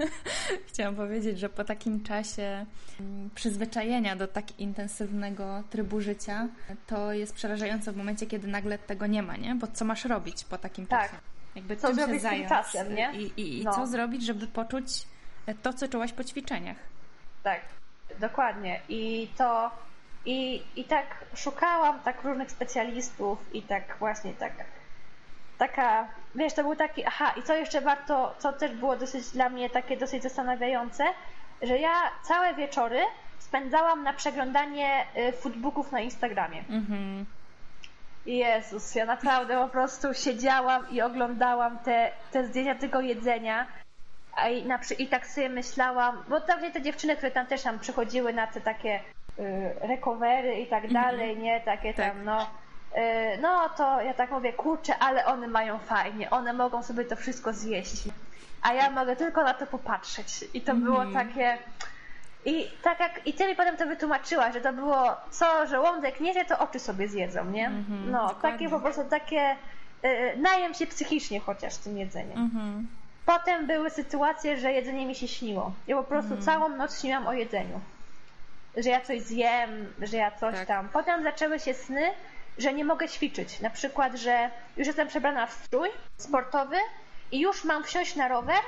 Chciałam powiedzieć, że po takim czasie mm, przyzwyczajenia do tak intensywnego trybu życia, to jest przerażające w momencie, kiedy nagle tego nie ma, nie? Bo co masz robić po takim tak. czasie? Jakby co zrobić z tym czasem, nie? I, i, i no. co zrobić, żeby poczuć to, co czułaś po ćwiczeniach. Tak, dokładnie. I to i, i tak szukałam tak różnych specjalistów i tak właśnie tak taka, wiesz, to był taki, aha, i co jeszcze warto, co też było dosyć dla mnie takie dosyć zastanawiające, że ja całe wieczory spędzałam na przeglądanie y, foodbooków na Instagramie. Mhm. Jezus, ja naprawdę po prostu siedziałam i oglądałam te, te zdjęcia tego jedzenia. A i, na, I tak sobie myślałam, bo tam te dziewczyny, które tam też tam przychodziły na te takie y, recovery i tak mhm. dalej, nie? Takie tak. tam, no no to ja tak mówię, kurczę, ale one mają fajnie, one mogą sobie to wszystko zjeść, a ja mogę tylko na to popatrzeć. I to mm. było takie... I tak jak, i ty mi potem to wytłumaczyła, że to było co, żołądek nie wie, to oczy sobie zjedzą, nie? Mm -hmm, no, dokładnie. takie po prostu takie, y, najem się psychicznie chociaż tym jedzeniem. Mm -hmm. Potem były sytuacje, że jedzenie mi się śniło. Ja po prostu mm. całą noc śniłam o jedzeniu. Że ja coś zjem, że ja coś tak. tam. Potem zaczęły się sny, że nie mogę ćwiczyć. Na przykład, że już jestem przebrana w strój sportowy i już mam wsiąść na rower,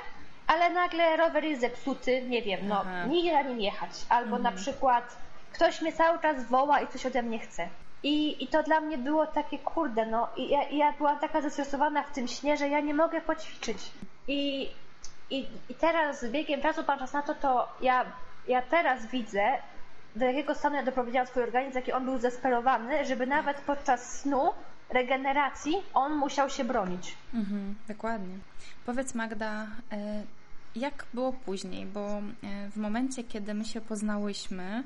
ale nagle rower jest zepsuty, nie wiem, no, Aha. nie na nim jechać. Albo mhm. na przykład ktoś mnie cały czas woła i coś ode mnie chce. I, I to dla mnie było takie, kurde, no, i ja, ja byłam taka zestresowana w tym śnie, że ja nie mogę poćwiczyć. I, i, i teraz z biegiem czasu, patrząc na to, to ja, ja teraz widzę, do jakiego stanu ja doprowadziłam swój organizm, jaki on był zesperowany, żeby nawet podczas snu, regeneracji, on musiał się bronić. Mhm, dokładnie. Powiedz Magda, e, jak było później? Bo e, w momencie, kiedy my się poznałyśmy,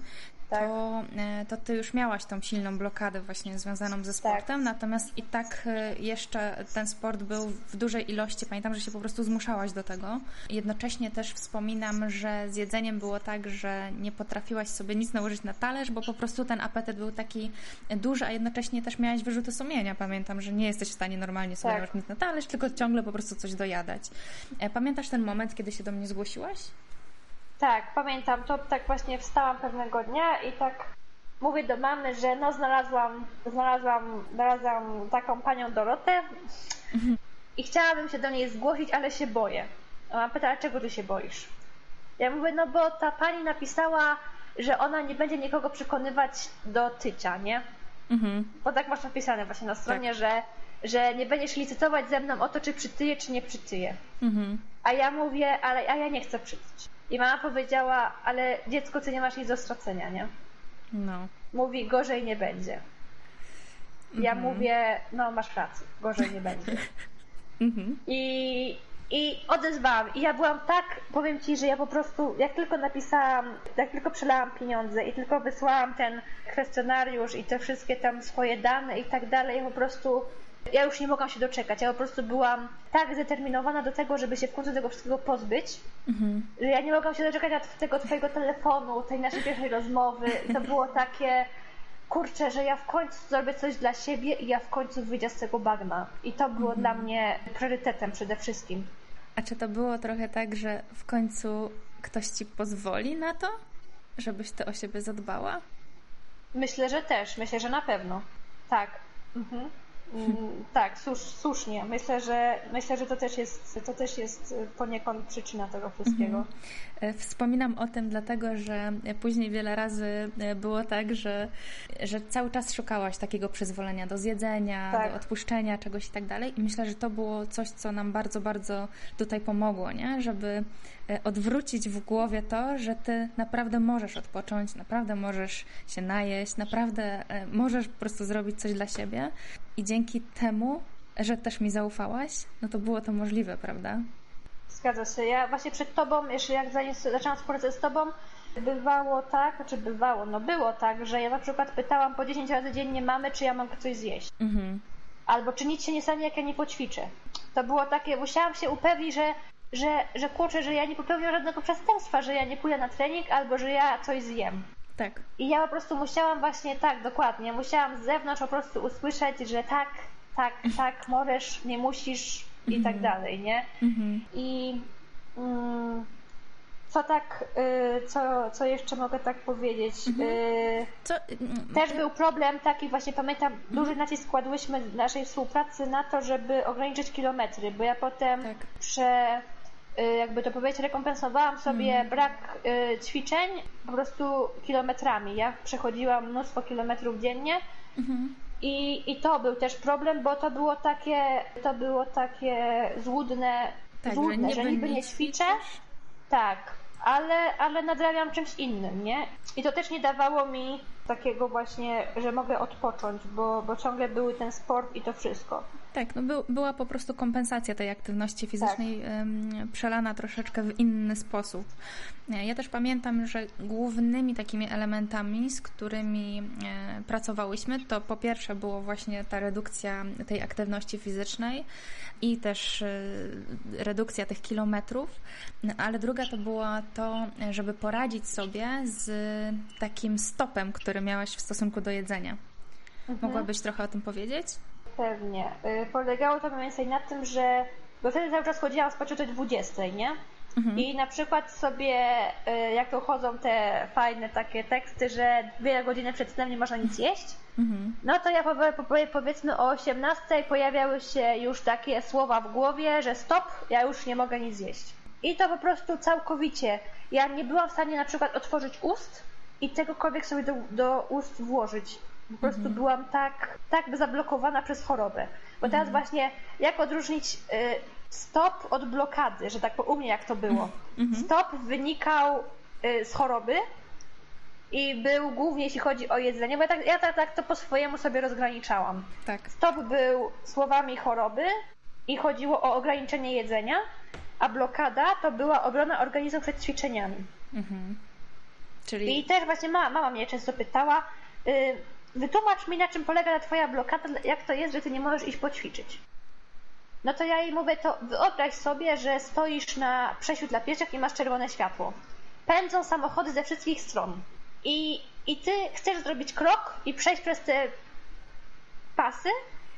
tak. to, e, to ty już miałaś tą silną blokadę właśnie związaną ze sportem, tak. natomiast i tak e, jeszcze ten sport był w dużej ilości. Pamiętam, że się po prostu zmuszałaś do tego. Jednocześnie też wspominam, że z jedzeniem było tak, że nie potrafiłaś sobie nic nałożyć na talerz, bo po prostu ten apetyt był taki duży, a jednocześnie też miałaś wyrzuty sumienia. Pamiętam, że nie jesteś w stanie normalnie sobie tak. nałożyć nic na talerz, tylko ciągle po prostu coś dojadać. E, pamiętasz ten moment, kiedy się do mnie zgłosiłaś? Tak, pamiętam to, tak właśnie wstałam pewnego dnia i tak mówię do mamy, że no znalazłam, znalazłam, znalazłam taką panią Dorotę i chciałabym się do niej zgłosić, ale się boję. A mama pyta, czego ty się boisz? Ja mówię, no bo ta pani napisała, że ona nie będzie nikogo przekonywać do tycia, nie? Mhm. Bo tak masz napisane właśnie na stronie, tak. że, że nie będziesz licytować ze mną o to, czy przytyje, czy nie przytyje. Mhm. A ja mówię, ale a ja nie chcę przytyć. I mama powiedziała, ale dziecko, ty nie masz nic do stracenia, nie? No. Mówi, gorzej nie będzie. Ja mhm. mówię, no masz rację, gorzej nie będzie. Mhm. I, I odezwałam. I ja byłam tak, powiem Ci, że ja po prostu, jak tylko napisałam, jak tylko przelałam pieniądze i tylko wysłałam ten kwestionariusz i te wszystkie tam swoje dane i tak dalej, ja po prostu ja już nie mogłam się doczekać. Ja po prostu byłam tak zdeterminowana do tego, żeby się w końcu tego wszystkiego pozbyć, mhm. że ja nie mogłam się doczekać tego twojego telefonu, tej naszej pierwszej rozmowy. I to było takie, kurczę, że ja w końcu zrobię coś dla siebie i ja w końcu wyjdę z tego bagna. I to było mhm. dla mnie priorytetem przede wszystkim. A czy to było trochę tak, że w końcu ktoś ci pozwoli na to, żebyś ty o siebie zadbała? Myślę, że też. Myślę, że na pewno. Tak. Mhm. Mm, tak, słusz, słusznie. Myślę, że myślę, że to też jest, to też jest poniekąd przyczyna tego wszystkiego. Mhm. E, wspominam o tym dlatego, że później wiele razy e, było tak, że, że cały czas szukałaś takiego przyzwolenia do zjedzenia, tak. do odpuszczenia czegoś i tak dalej. I myślę, że to było coś, co nam bardzo, bardzo tutaj pomogło, nie? żeby e, odwrócić w głowie to, że ty naprawdę możesz odpocząć, naprawdę możesz się najeść, naprawdę możesz po prostu zrobić coś dla siebie. I dzięki temu, że też mi zaufałaś, no to było to możliwe, prawda? Zgadza się. Ja właśnie przed tobą, jeszcze jak zaczęłam współpracę z tobą, bywało tak, czy bywało, no było tak, że ja na przykład pytałam po 10 razy dziennie mamy, czy ja mogę coś zjeść. Mhm. Albo czy nic się nie stanie, jak ja nie poćwiczę. To było takie, musiałam się upewnić, że, że, że kurczę, że ja nie popełnię żadnego przestępstwa, że ja nie pójdę na trening, albo że ja coś zjem. Tak. I ja po prostu musiałam właśnie, tak, dokładnie, musiałam z zewnątrz po prostu usłyszeć, że tak, tak, tak, możesz, nie musisz, i tak mhm. dalej, nie? Mhm. I mm, co tak, y, co, co jeszcze mogę tak powiedzieć? Mhm. Y, co? Też był problem taki, właśnie pamiętam, duży nacisk kładłyśmy w naszej współpracy na to, żeby ograniczyć kilometry, bo ja potem tak. prze y, jakby to powiedzieć, rekompensowałam sobie brak ćwiczeń po prostu kilometrami. Ja przechodziłam mnóstwo kilometrów dziennie i, I to był też problem, bo to było takie, to było takie złudne, tak, złudne że, że niby nie ćwiczę, tak, ale, ale nadrabiam czymś innym, nie? I to też nie dawało mi takiego właśnie, że mogę odpocząć, bo, bo ciągle były ten sport i to wszystko. Tak, no by, była po prostu kompensacja tej aktywności fizycznej tak. przelana troszeczkę w inny sposób. Ja też pamiętam, że głównymi takimi elementami, z którymi e, pracowałyśmy, to po pierwsze było właśnie ta redukcja tej aktywności fizycznej i też e, redukcja tych kilometrów, ale druga to była to, żeby poradzić sobie z takim stopem, który miałaś w stosunku do jedzenia. Mhm. Mogłabyś trochę o tym powiedzieć? Pewnie. Y, polegało to mniej więcej na tym, że bo wtedy cały czas chodziłam spać o tej 20, nie? Mhm. I na przykład sobie, y, jak to chodzą te fajne takie teksty, że dwie godziny przed snem nie można nic jeść, mhm. no to ja powiedzmy o 18 pojawiały się już takie słowa w głowie, że stop, ja już nie mogę nic jeść. I to po prostu całkowicie. Ja nie byłam w stanie na przykład otworzyć ust i czegokolwiek sobie do, do ust włożyć. Po prostu mhm. byłam tak, tak zablokowana przez chorobę. Bo teraz mhm. właśnie, jak odróżnić y, stop od blokady, że tak u mnie jak to było. Mhm. Stop wynikał y, z choroby i był głównie jeśli chodzi o jedzenie, bo ja tak, ja tak, tak to po swojemu sobie rozgraniczałam. Tak. Stop był słowami choroby i chodziło o ograniczenie jedzenia, a blokada to była obrona organizmu przed ćwiczeniami. Mhm. Czyli... I też właśnie mama, mama mnie często pytała, y, wytłumacz mi, na czym polega ta twoja blokada, jak to jest, że ty nie możesz iść poćwiczyć. No to ja jej mówię, to wyobraź sobie, że stoisz na przejściu dla pieszych i masz czerwone światło. Pędzą samochody ze wszystkich stron. I, I ty chcesz zrobić krok i przejść przez te pasy,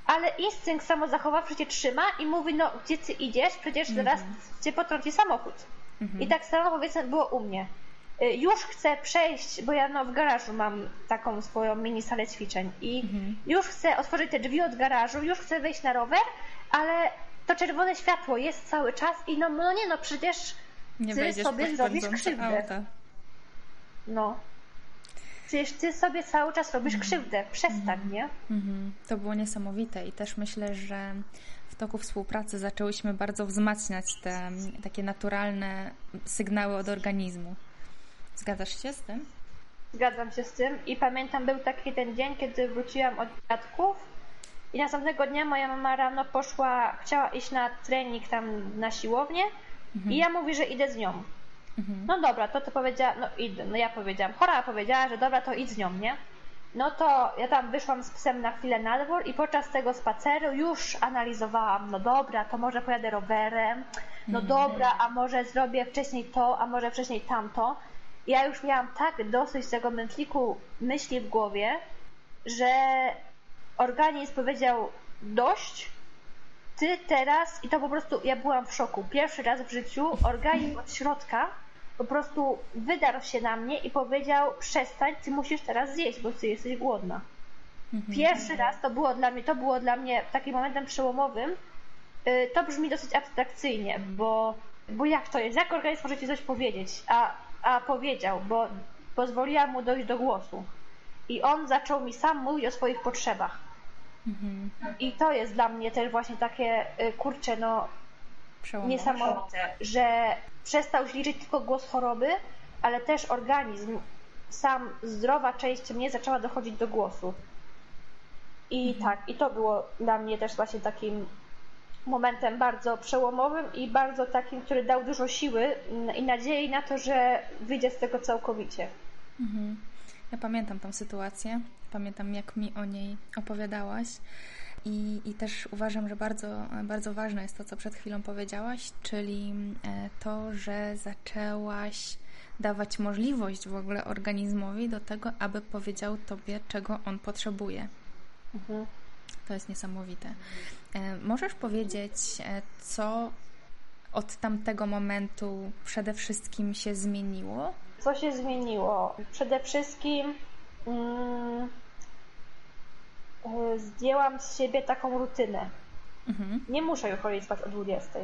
ale instynkt samozachowawczy cię trzyma i mówi, no gdzie ty idziesz? Przecież zaraz mm -hmm. cię potrąci samochód. Mm -hmm. I tak samo powiedzmy było u mnie. Y, już chcę przejść, bo ja no, w garażu mam taką swoją mini salę ćwiczeń i mhm. już chcę otworzyć te drzwi od garażu, już chcę wejść na rower, ale to czerwone światło jest cały czas i no, no nie no, przecież nie ty sobie zrobisz krzywdę. Auta. No. Przecież ty sobie cały czas robisz mhm. krzywdę. Przestań, mhm. nie? Mhm. To było niesamowite i też myślę, że w toku współpracy zaczęłyśmy bardzo wzmacniać te takie naturalne sygnały od organizmu. Zgadzasz się z tym? Zgadzam się z tym i pamiętam, był taki ten dzień, kiedy wróciłam od dziadków i następnego dnia moja mama rano poszła, chciała iść na trening tam na siłownię mhm. i ja mówię, że idę z nią. Mhm. No dobra, to to powiedziała, no idę, no ja powiedziałam, chora powiedziała, że dobra, to idź z nią, nie? No to ja tam wyszłam z psem na chwilę na dwór i podczas tego spaceru już analizowałam, no dobra, to może pojadę rowerem, no mhm. dobra, a może zrobię wcześniej to, a może wcześniej tamto. Ja już miałam tak dosyć tego mętliku myśli w głowie, że organizm powiedział dość, ty teraz, i to po prostu, ja byłam w szoku. Pierwszy raz w życiu organizm od środka po prostu wydarł się na mnie i powiedział: przestań, ty musisz teraz zjeść, bo ty jesteś głodna. Mhm. Pierwszy raz to było dla mnie, to było dla mnie takim momentem przełomowym. Y, to brzmi dosyć abstrakcyjnie, bo, bo jak to jest? Jak organizm może ci coś powiedzieć? A, a powiedział, bo pozwoliłam mu dojść do głosu. I on zaczął mi sam mówić o swoich potrzebach. Mhm. I to jest dla mnie też właśnie takie, y, kurczę, no niesamowite, że przestał się liczyć tylko głos choroby, ale też organizm, sam zdrowa część mnie zaczęła dochodzić do głosu. I mhm. tak, i to było dla mnie też właśnie takim momentem bardzo przełomowym i bardzo takim, który dał dużo siły i nadziei na to, że wyjdzie z tego całkowicie. Mhm. Ja pamiętam tą sytuację, pamiętam jak mi o niej opowiadałaś. I, I też uważam, że bardzo, bardzo ważne jest to, co przed chwilą powiedziałaś, czyli e, to, że zaczęłaś dawać możliwość w ogóle organizmowi do tego, aby powiedział tobie, czego on potrzebuje. Mhm. To jest niesamowite. E, możesz powiedzieć, e, co od tamtego momentu przede wszystkim się zmieniło? Co się zmieniło? Przede wszystkim. Mm, E, zdjęłam z siebie taką rutynę. Mhm. Nie muszę już chodzić spać o 20.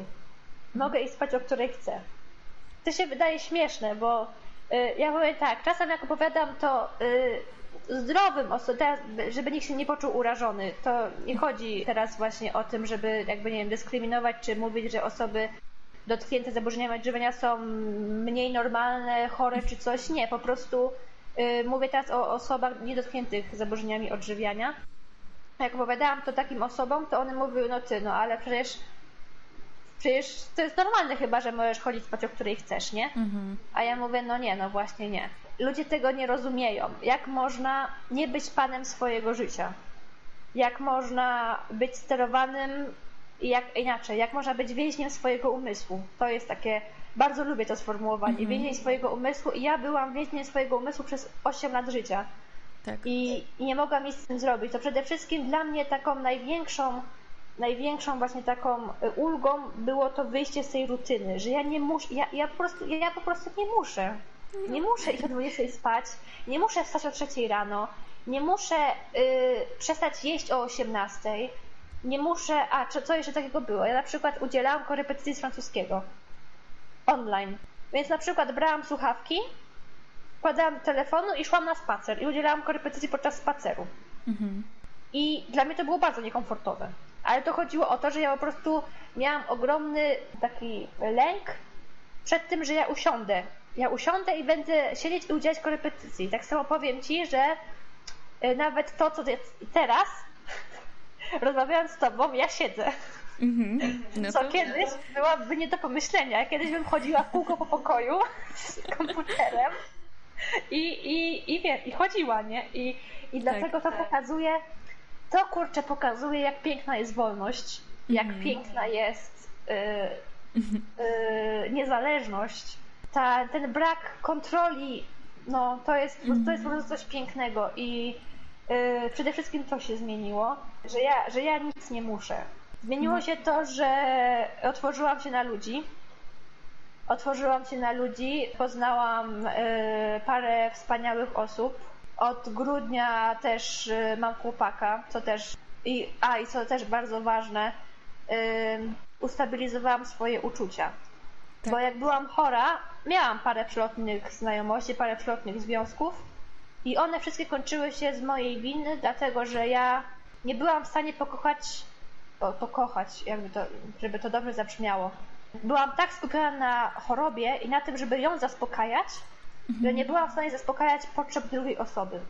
Mogę iść spać o której chcę. To się wydaje śmieszne, bo y, ja mówię tak, czasem jak opowiadam to y, zdrowym osobom, żeby nikt się nie poczuł urażony. To nie chodzi teraz właśnie o tym, żeby jakby nie wiem, dyskryminować, czy mówić, że osoby dotknięte zaburzeniami odżywiania są mniej normalne, chore czy coś. Nie, po prostu y, mówię teraz o osobach niedotkniętych zaburzeniami odżywiania jak opowiadałam to takim osobom, to one mówiły, no ty, no ale przecież przecież to jest normalne chyba, że możesz chodzić spać o której chcesz, nie? Mhm. A ja mówię, no nie, no właśnie nie. Ludzie tego nie rozumieją. Jak można nie być panem swojego życia? Jak można być sterowanym jak inaczej, jak można być więźniem swojego umysłu? To jest takie, bardzo lubię to sformułowanie, mhm. więźniem swojego umysłu i ja byłam więźniem swojego umysłu przez 8 lat życia. Tak. I, I nie mogłam nic z tym zrobić. To przede wszystkim dla mnie taką największą, największą właśnie taką y, ulgą było to wyjście z tej rutyny, że ja nie muszę, ja, ja, po, prostu, ja po prostu nie muszę. Nie muszę iść o 20 spać, nie muszę wstać o 3 rano, nie muszę y, przestać jeść o 18, nie muszę, a co, co jeszcze takiego było? Ja na przykład udzielałam korepetycji z francuskiego online. Więc na przykład brałam słuchawki, wkładałam telefonu i szłam na spacer i udzielałam korepetycji podczas spaceru. Mhm. I dla mnie to było bardzo niekomfortowe. Ale to chodziło o to, że ja po prostu miałam ogromny taki lęk przed tym, że ja usiądę. Ja usiądę i będę siedzieć i udzielać korepetycji. Tak samo powiem Ci, że y, nawet to, co teraz, rozmawiając z Tobą, ja siedzę. Mhm. No co kiedyś byłaby nie do pomyślenia. Kiedyś bym chodziła w kółko po pokoju z komputerem i, i, i, wie, i chodziła, nie? I, i dlatego tak, to pokazuje, to kurczę pokazuje, jak piękna jest wolność, jak mm. piękna jest y, y, niezależność. Ta, ten brak kontroli, no to jest, mm. to jest po prostu coś pięknego i y, przede wszystkim to się zmieniło, że ja, że ja nic nie muszę. Zmieniło no. się to, że otworzyłam się na ludzi, Otworzyłam się na ludzi, poznałam y, parę wspaniałych osób. Od grudnia też y, mam chłopaka, co też i, a i co też bardzo ważne, ustabilizowałam swoje uczucia. Tak. Bo jak byłam chora, miałam parę przelotnych znajomości, parę przelotnych związków i one wszystkie kończyły się z mojej winy, dlatego że ja nie byłam w stanie pokochać, po, pokochać, jakby to, żeby to dobrze zabrzmiało byłam tak skupiona na chorobie i na tym, żeby ją zaspokajać, mhm. że nie byłam w stanie zaspokajać potrzeb drugiej osoby.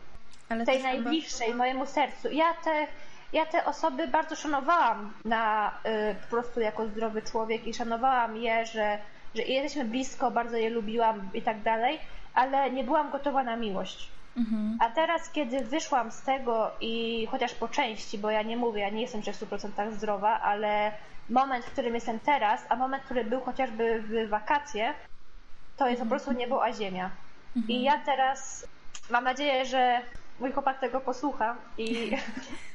Ale tej najbliższej, chyba... mojemu sercu. Ja te, ja te osoby bardzo szanowałam na, y, po prostu jako zdrowy człowiek i szanowałam je, że, że jesteśmy blisko, bardzo je lubiłam i tak dalej, ale nie byłam gotowa na miłość. Mhm. A teraz, kiedy wyszłam z tego i chociaż po części, bo ja nie mówię, ja nie jestem w 100% zdrowa, ale moment, w którym jestem teraz, a moment, który był chociażby w wakacje, to jest mhm. po prostu niebo a ziemia. Mhm. I ja teraz mam nadzieję, że mój chłopak tego posłucha i,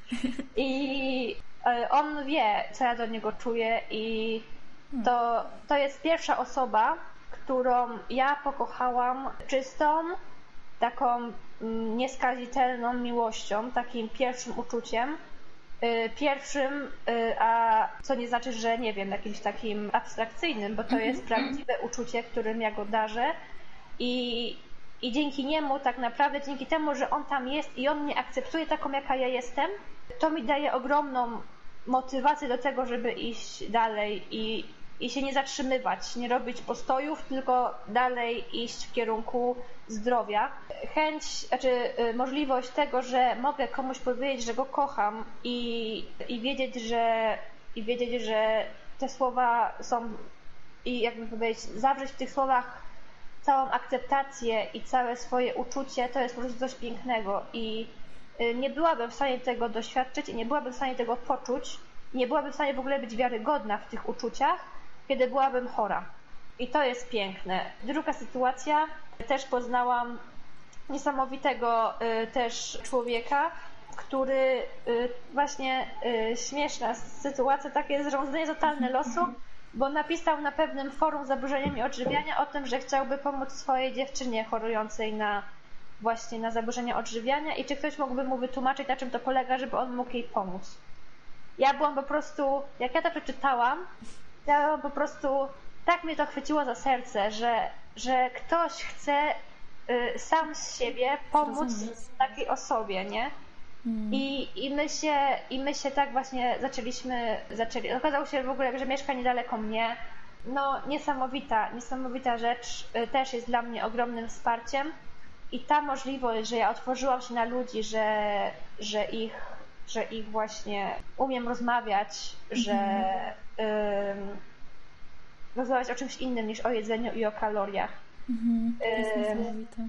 i e, on wie, co ja do niego czuję i to, to jest pierwsza osoba, którą ja pokochałam czystą, taką mm, nieskazitelną miłością, takim pierwszym uczuciem. Y, pierwszym, y, a co nie znaczy, że nie wiem, jakimś takim abstrakcyjnym, bo to jest mhm. prawdziwe uczucie, którym ja go darzę i, i dzięki niemu tak naprawdę, dzięki temu, że on tam jest i on mnie akceptuje taką, jaka ja jestem, to mi daje ogromną motywację do tego, żeby iść dalej i, i się nie zatrzymywać, nie robić postojów, tylko dalej iść w kierunku zdrowia. Chęć, znaczy y, możliwość tego, że mogę komuś powiedzieć, że go kocham i, i wiedzieć, że i wiedzieć, że te słowa są i jakby powiedzieć, zawrzeć w tych słowach całą akceptację i całe swoje uczucie, to jest po prostu coś pięknego. I y, nie byłabym w stanie tego doświadczyć i nie byłabym w stanie tego poczuć, nie byłabym w stanie w ogóle być wiarygodna w tych uczuciach, kiedy byłabym chora. I to jest piękne. Druga sytuacja, też poznałam niesamowitego y, też człowieka, który y, właśnie y, śmieszna sytuacja, takie zrządzenie totalne losu, bo napisał na pewnym forum z zaburzeniami odżywiania o tym, że chciałby pomóc swojej dziewczynie chorującej na właśnie na zaburzenia odżywiania i czy ktoś mógłby mu wytłumaczyć, na czym to polega, żeby on mógł jej pomóc. Ja byłam po prostu, jak ja to przeczytałam, ja po tak mnie to chwyciło za serce, że, że ktoś chce y, sam z siebie pomóc takiej osobie, nie? Mm. I, i, my się, I my się tak właśnie zaczęliśmy, zaczęli. Okazało się w ogóle, że mieszka niedaleko mnie. No, niesamowita, niesamowita rzecz. Y, też jest dla mnie ogromnym wsparciem. I ta możliwość, że ja otworzyłam się na ludzi, że, że ich że ich właśnie umiem rozmawiać, że mm. Rozmawiać o czymś innym niż o jedzeniu i o kaloriach. Mhm. To jest niesamowite.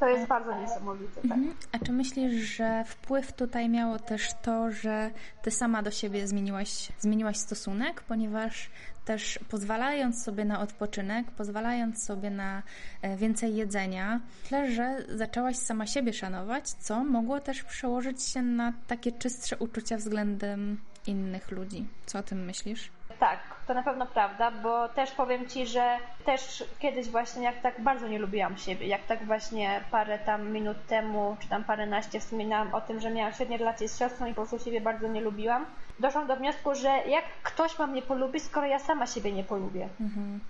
To jest bardzo niesamowite. Tak. Mhm. A czy myślisz, że wpływ tutaj miało też to, że ty sama do siebie zmieniłaś, zmieniłaś stosunek, ponieważ też pozwalając sobie na odpoczynek, pozwalając sobie na e, więcej jedzenia, myślę, że zaczęłaś sama siebie szanować, co mogło też przełożyć się na takie czystsze uczucia względem innych ludzi. Co o tym myślisz? Tak, to na pewno prawda, bo też powiem Ci, że też kiedyś właśnie jak tak bardzo nie lubiłam siebie, jak tak właśnie parę tam minut temu, czy tam paręnaście wspominałam o tym, że miałam świetnie relacje z siostrą i po prostu siebie bardzo nie lubiłam, doszłam do wniosku, że jak ktoś ma mnie polubić, skoro ja sama siebie nie polubię. Mhm.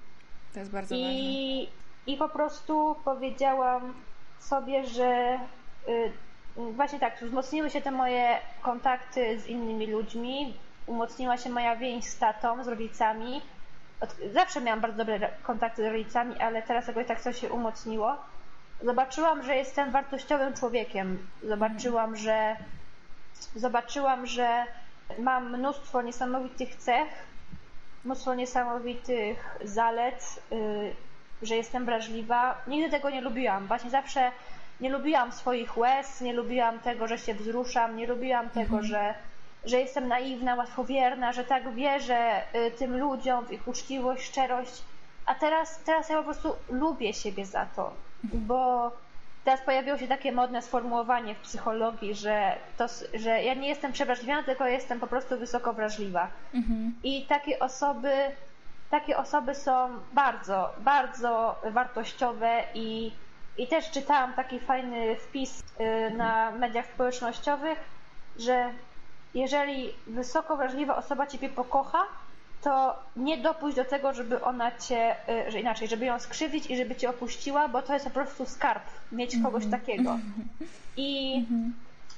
To jest bardzo I, ważne. I po prostu powiedziałam sobie, że y, właśnie tak, wzmocniły się te moje kontakty z innymi ludźmi, umocniła się moja więź z tatą, z rodzicami. Zawsze miałam bardzo dobre kontakty z rodzicami, ale teraz jakoś tak coś się umocniło. Zobaczyłam, że jestem wartościowym człowiekiem. Zobaczyłam, że zobaczyłam, że mam mnóstwo niesamowitych cech, mnóstwo niesamowitych zalet, yy, że jestem wrażliwa. Nigdy tego nie lubiłam. Właśnie zawsze nie lubiłam swoich łez, nie lubiłam tego, że się wzruszam, nie lubiłam tego, mhm. że że jestem naiwna, łatwowierna, że tak wierzę y, tym ludziom w ich uczciwość, szczerość. A teraz, teraz ja po prostu lubię siebie za to, bo teraz pojawiło się takie modne sformułowanie w psychologii, że, to, że ja nie jestem przewrażliwiona, tylko jestem po prostu wysoko wrażliwa. Mhm. I takie osoby, takie osoby są bardzo, bardzo wartościowe i, i też czytałam taki fajny wpis y, na mediach społecznościowych, że jeżeli wysoko wrażliwa osoba ciebie pokocha, to nie dopuść do tego, żeby ona cię, y, że inaczej, żeby ją skrzywić i żeby cię opuściła, bo to jest po prostu skarb, mieć kogoś mm -hmm. takiego. I mm -hmm.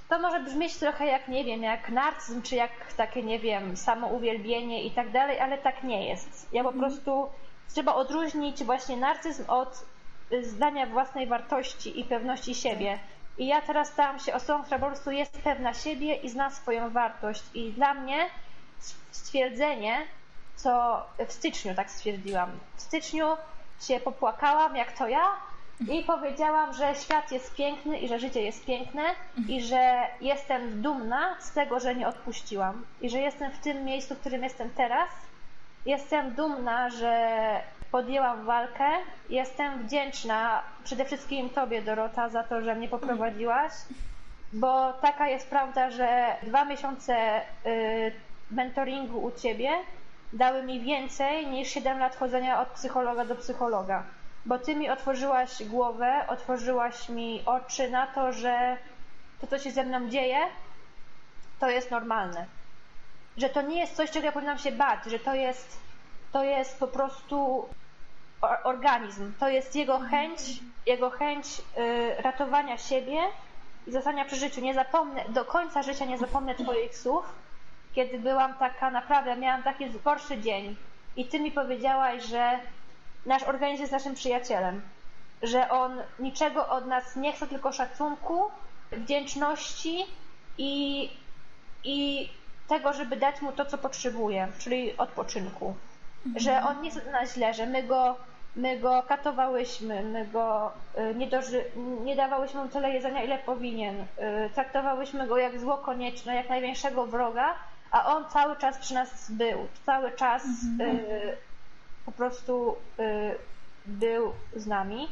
to może brzmieć trochę jak, nie wiem, jak narcyzm, czy jak takie, nie wiem, samouwielbienie i tak dalej, ale tak nie jest. Ja po prostu trzeba odróżnić właśnie narcyzm od zdania własnej wartości i pewności siebie. I ja teraz stałam się osobą, która po prostu jest pewna siebie i zna swoją wartość. I dla mnie stwierdzenie, co w styczniu tak stwierdziłam. W styczniu się popłakałam, jak to ja, i powiedziałam, że świat jest piękny i że życie jest piękne i że jestem dumna z tego, że nie odpuściłam i że jestem w tym miejscu, w którym jestem teraz. Jestem dumna, że podjęłam walkę. Jestem wdzięczna przede wszystkim Tobie, Dorota, za to, że mnie poprowadziłaś, bo taka jest prawda, że dwa miesiące y, mentoringu u Ciebie dały mi więcej niż 7 lat chodzenia od psychologa do psychologa bo ty mi otworzyłaś głowę, otworzyłaś mi oczy na to, że to, co się ze mną dzieje, to jest normalne. Że to nie jest coś, czego ja powinnam się bać, że to jest, to jest po prostu organizm. To jest jego chęć, jego chęć y, ratowania siebie i zostania przy życiu. Nie zapomnę, do końca życia nie zapomnę Twoich słów, kiedy byłam taka, naprawdę miałam taki gorszy dzień i Ty mi powiedziałaś, że nasz organizm jest naszym przyjacielem, że on niczego od nas nie chce, tylko szacunku, wdzięczności i, i tego, żeby dać mu to, co potrzebuje, czyli odpoczynku. Że on nie chce nas źle, że my go, my go katowałyśmy, my go y, nie, doży, nie dawałyśmy mu tyle jedzenia, ile powinien, y, traktowałyśmy go jak zło konieczne, jak największego wroga, a on cały czas przy nas był, cały czas mhm. po prostu był z nami.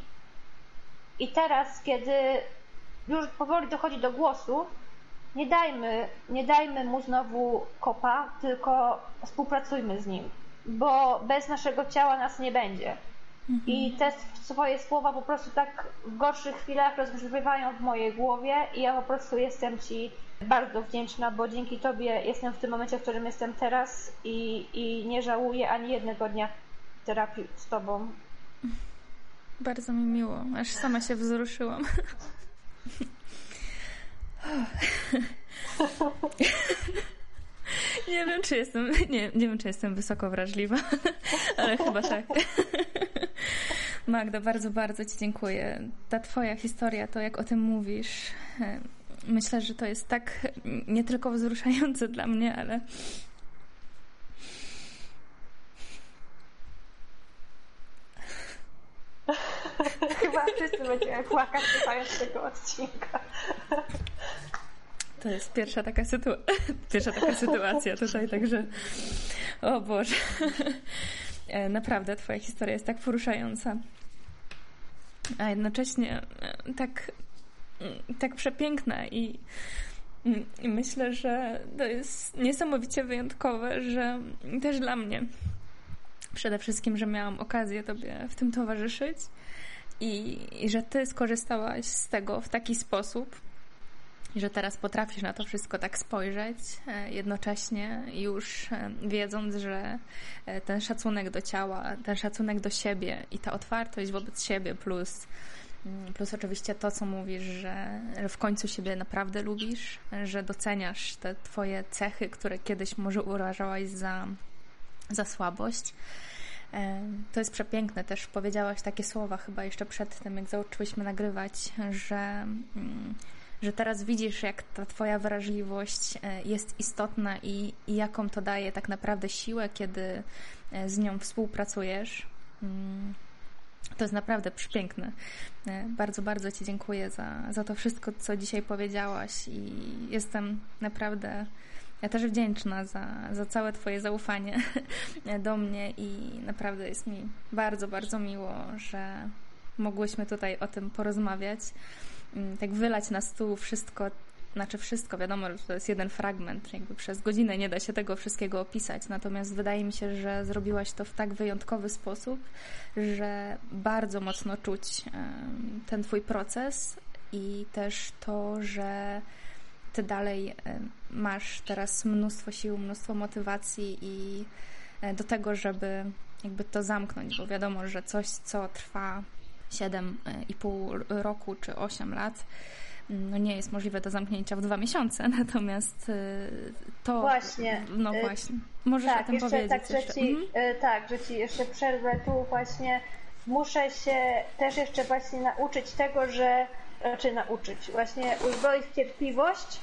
I teraz, kiedy już powoli dochodzi do głosu, nie dajmy, nie dajmy mu znowu kopa, tylko współpracujmy z nim, bo bez naszego ciała nas nie będzie. Mhm. I te swoje słowa po prostu tak w gorszych chwilach rozgrzewają w mojej głowie i ja po prostu jestem Ci bardzo wdzięczna, bo dzięki Tobie jestem w tym momencie, w którym jestem teraz i, i nie żałuję ani jednego dnia terapii z Tobą. Bardzo mi miło, aż sama się wzruszyłam. Nie wiem, czy jestem, nie, nie wiem, czy jestem wysoko wrażliwa, ale chyba tak. Magda, bardzo, bardzo Ci dziękuję. Ta Twoja historia, to jak o tym mówisz, myślę, że to jest tak nie tylko wzruszające dla mnie, ale Chyba wszyscy będziemy płakać słuchając tego odcinka. To jest pierwsza taka, sytu- pierwsza taka sytuacja tutaj, także o Boże. E, naprawdę Twoja historia jest tak poruszająca, a jednocześnie e, tak, tak przepiękna i, i myślę, że to jest niesamowicie wyjątkowe, że też dla mnie. Przede wszystkim, że miałam okazję Tobie w tym towarzyszyć i, i że Ty skorzystałaś z tego w taki sposób, i że teraz potrafisz na to wszystko tak spojrzeć, e, jednocześnie już e, wiedząc, że e, ten szacunek do ciała, ten szacunek do siebie i ta otwartość wobec siebie, plus, mm, plus oczywiście to, co mówisz, że, że w końcu siebie naprawdę lubisz, że doceniasz te Twoje cechy, które kiedyś może uważałaś za, za słabość to jest przepiękne. Też powiedziałaś takie słowa chyba jeszcze przed tym, jak zaczęłyśmy nagrywać, że, mm, że teraz widzisz, jak ta Twoja wrażliwość e, jest istotna i, i jaką to daje tak naprawdę siłę, kiedy e, z nią współpracujesz. Mm, to jest naprawdę przepiękne. E, bardzo, bardzo Ci dziękuję za, za to wszystko, co dzisiaj powiedziałaś i jestem naprawdę ja też wdzięczna za, za całe Twoje zaufanie do mnie i naprawdę jest mi bardzo, bardzo miło, że mogłyśmy tutaj o tym porozmawiać. Mm, tak wylać na stół wszystko, znaczy wszystko, wiadomo, że to jest jeden fragment, jakby przez godzinę nie da się tego wszystkiego opisać, natomiast wydaje mi się, że zrobiłaś to w tak wyjątkowy sposób, że bardzo mocno czuć ten Twój proces i też to, że ty dalej masz teraz mnóstwo sił, mnóstwo motywacji i e, do tego, żeby jakby to zamknąć, bo wiadomo, że coś, co trwa 7,5 roku czy 8 lat, mm, no nie jest możliwe do zamknięcia w dwa miesiące, natomiast e, to... Właśnie. No właśnie. Możesz tak, o tym jeszcze, powiedzieć tak, jeszcze. Że ci, mhm. Tak, że Ci jeszcze przerwę tu właśnie muszę się też jeszcze właśnie nauczyć tego, że raczej nauczyć, właśnie uzbroić cierpliwość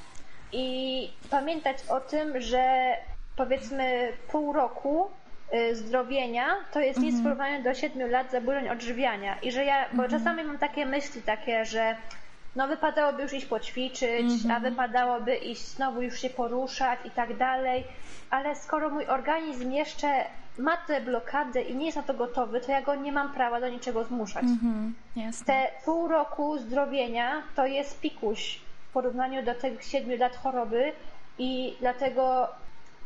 i pamiętać o tym, że powiedzmy pół roku zdrowienia to jest nic w Mhm. porównaniu do 7 lat zaburzeń odżywiania. I że ja, bo Mhm. czasami mam takie myśli takie, że no wypadałoby już iść poćwiczyć, a Mhm. wypadałoby iść znowu już się poruszać i tak dalej, ale skoro mój organizm jeszcze ma tę blokadę i nie jest na to gotowy, to ja go nie mam prawa do niczego zmuszać. Mhm. Te pół roku zdrowienia to jest pikuś w porównaniu do tych 7 lat choroby i dlatego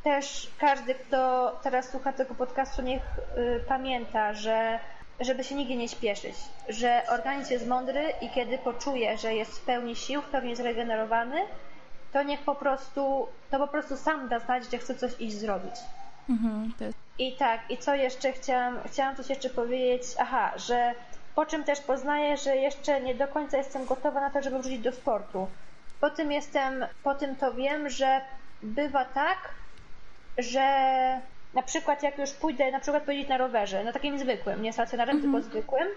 też każdy, kto teraz słucha tego podcastu, niech y, pamięta, że żeby się nigdzie nie śpieszyć, że organizm jest mądry i kiedy poczuje, że jest w pełni sił, w pełni zregenerowany, to niech po prostu, to po prostu sam da znać, że chce coś iść zrobić. Mhm, jest... I tak, i co jeszcze chciałam, chciałam coś jeszcze powiedzieć, aha, że po czym też poznaję, że jeszcze nie do końca jestem gotowa na to, żeby wrócić do sportu. Po tym jestem, po tym to wiem, że bywa tak, że na przykład jak już pójdę na przykład pojeździć na rowerze, na takim zwykłym, nie stacjonarnym, tylko zwykłym,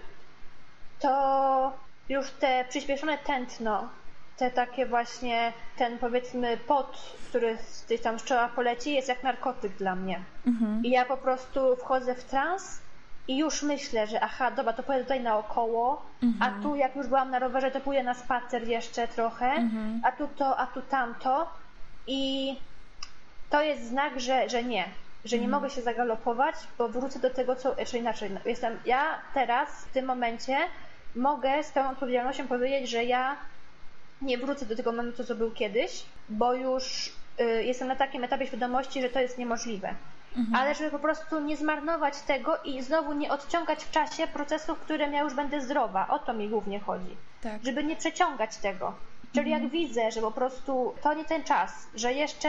to już te przyspieszone tętno, te takie właśnie, ten powiedzmy pot, który z tej tam z czoła poleci, jest jak narkotyk dla mnie. Mhm. I ja po prostu wchodzę w trans i już myślę, że aha, dobra, to pójdę tutaj naokoło, a tu jak już byłam na rowerze, to pójdę na spacer jeszcze trochę, a tu to, a tu tamto. I to jest znak, że, że nie, że nie mogę się zagalopować, bo wrócę do tego, co, czy inaczej, no, jestem, ja teraz, w tym momencie, mogę z pełną odpowiedzialnością powiedzieć, że ja nie wrócę do tego momentu, co był kiedyś, bo już y, jestem na takim etapie świadomości, że to jest niemożliwe. Ale żeby po prostu nie zmarnować tego i znowu nie odciągać w czasie procesów, w którym ja już będę zdrowa. O to mi głównie chodzi. Tak. Żeby nie przeciągać tego. Czyli jak widzę, że po prostu to nie ten czas, że jeszcze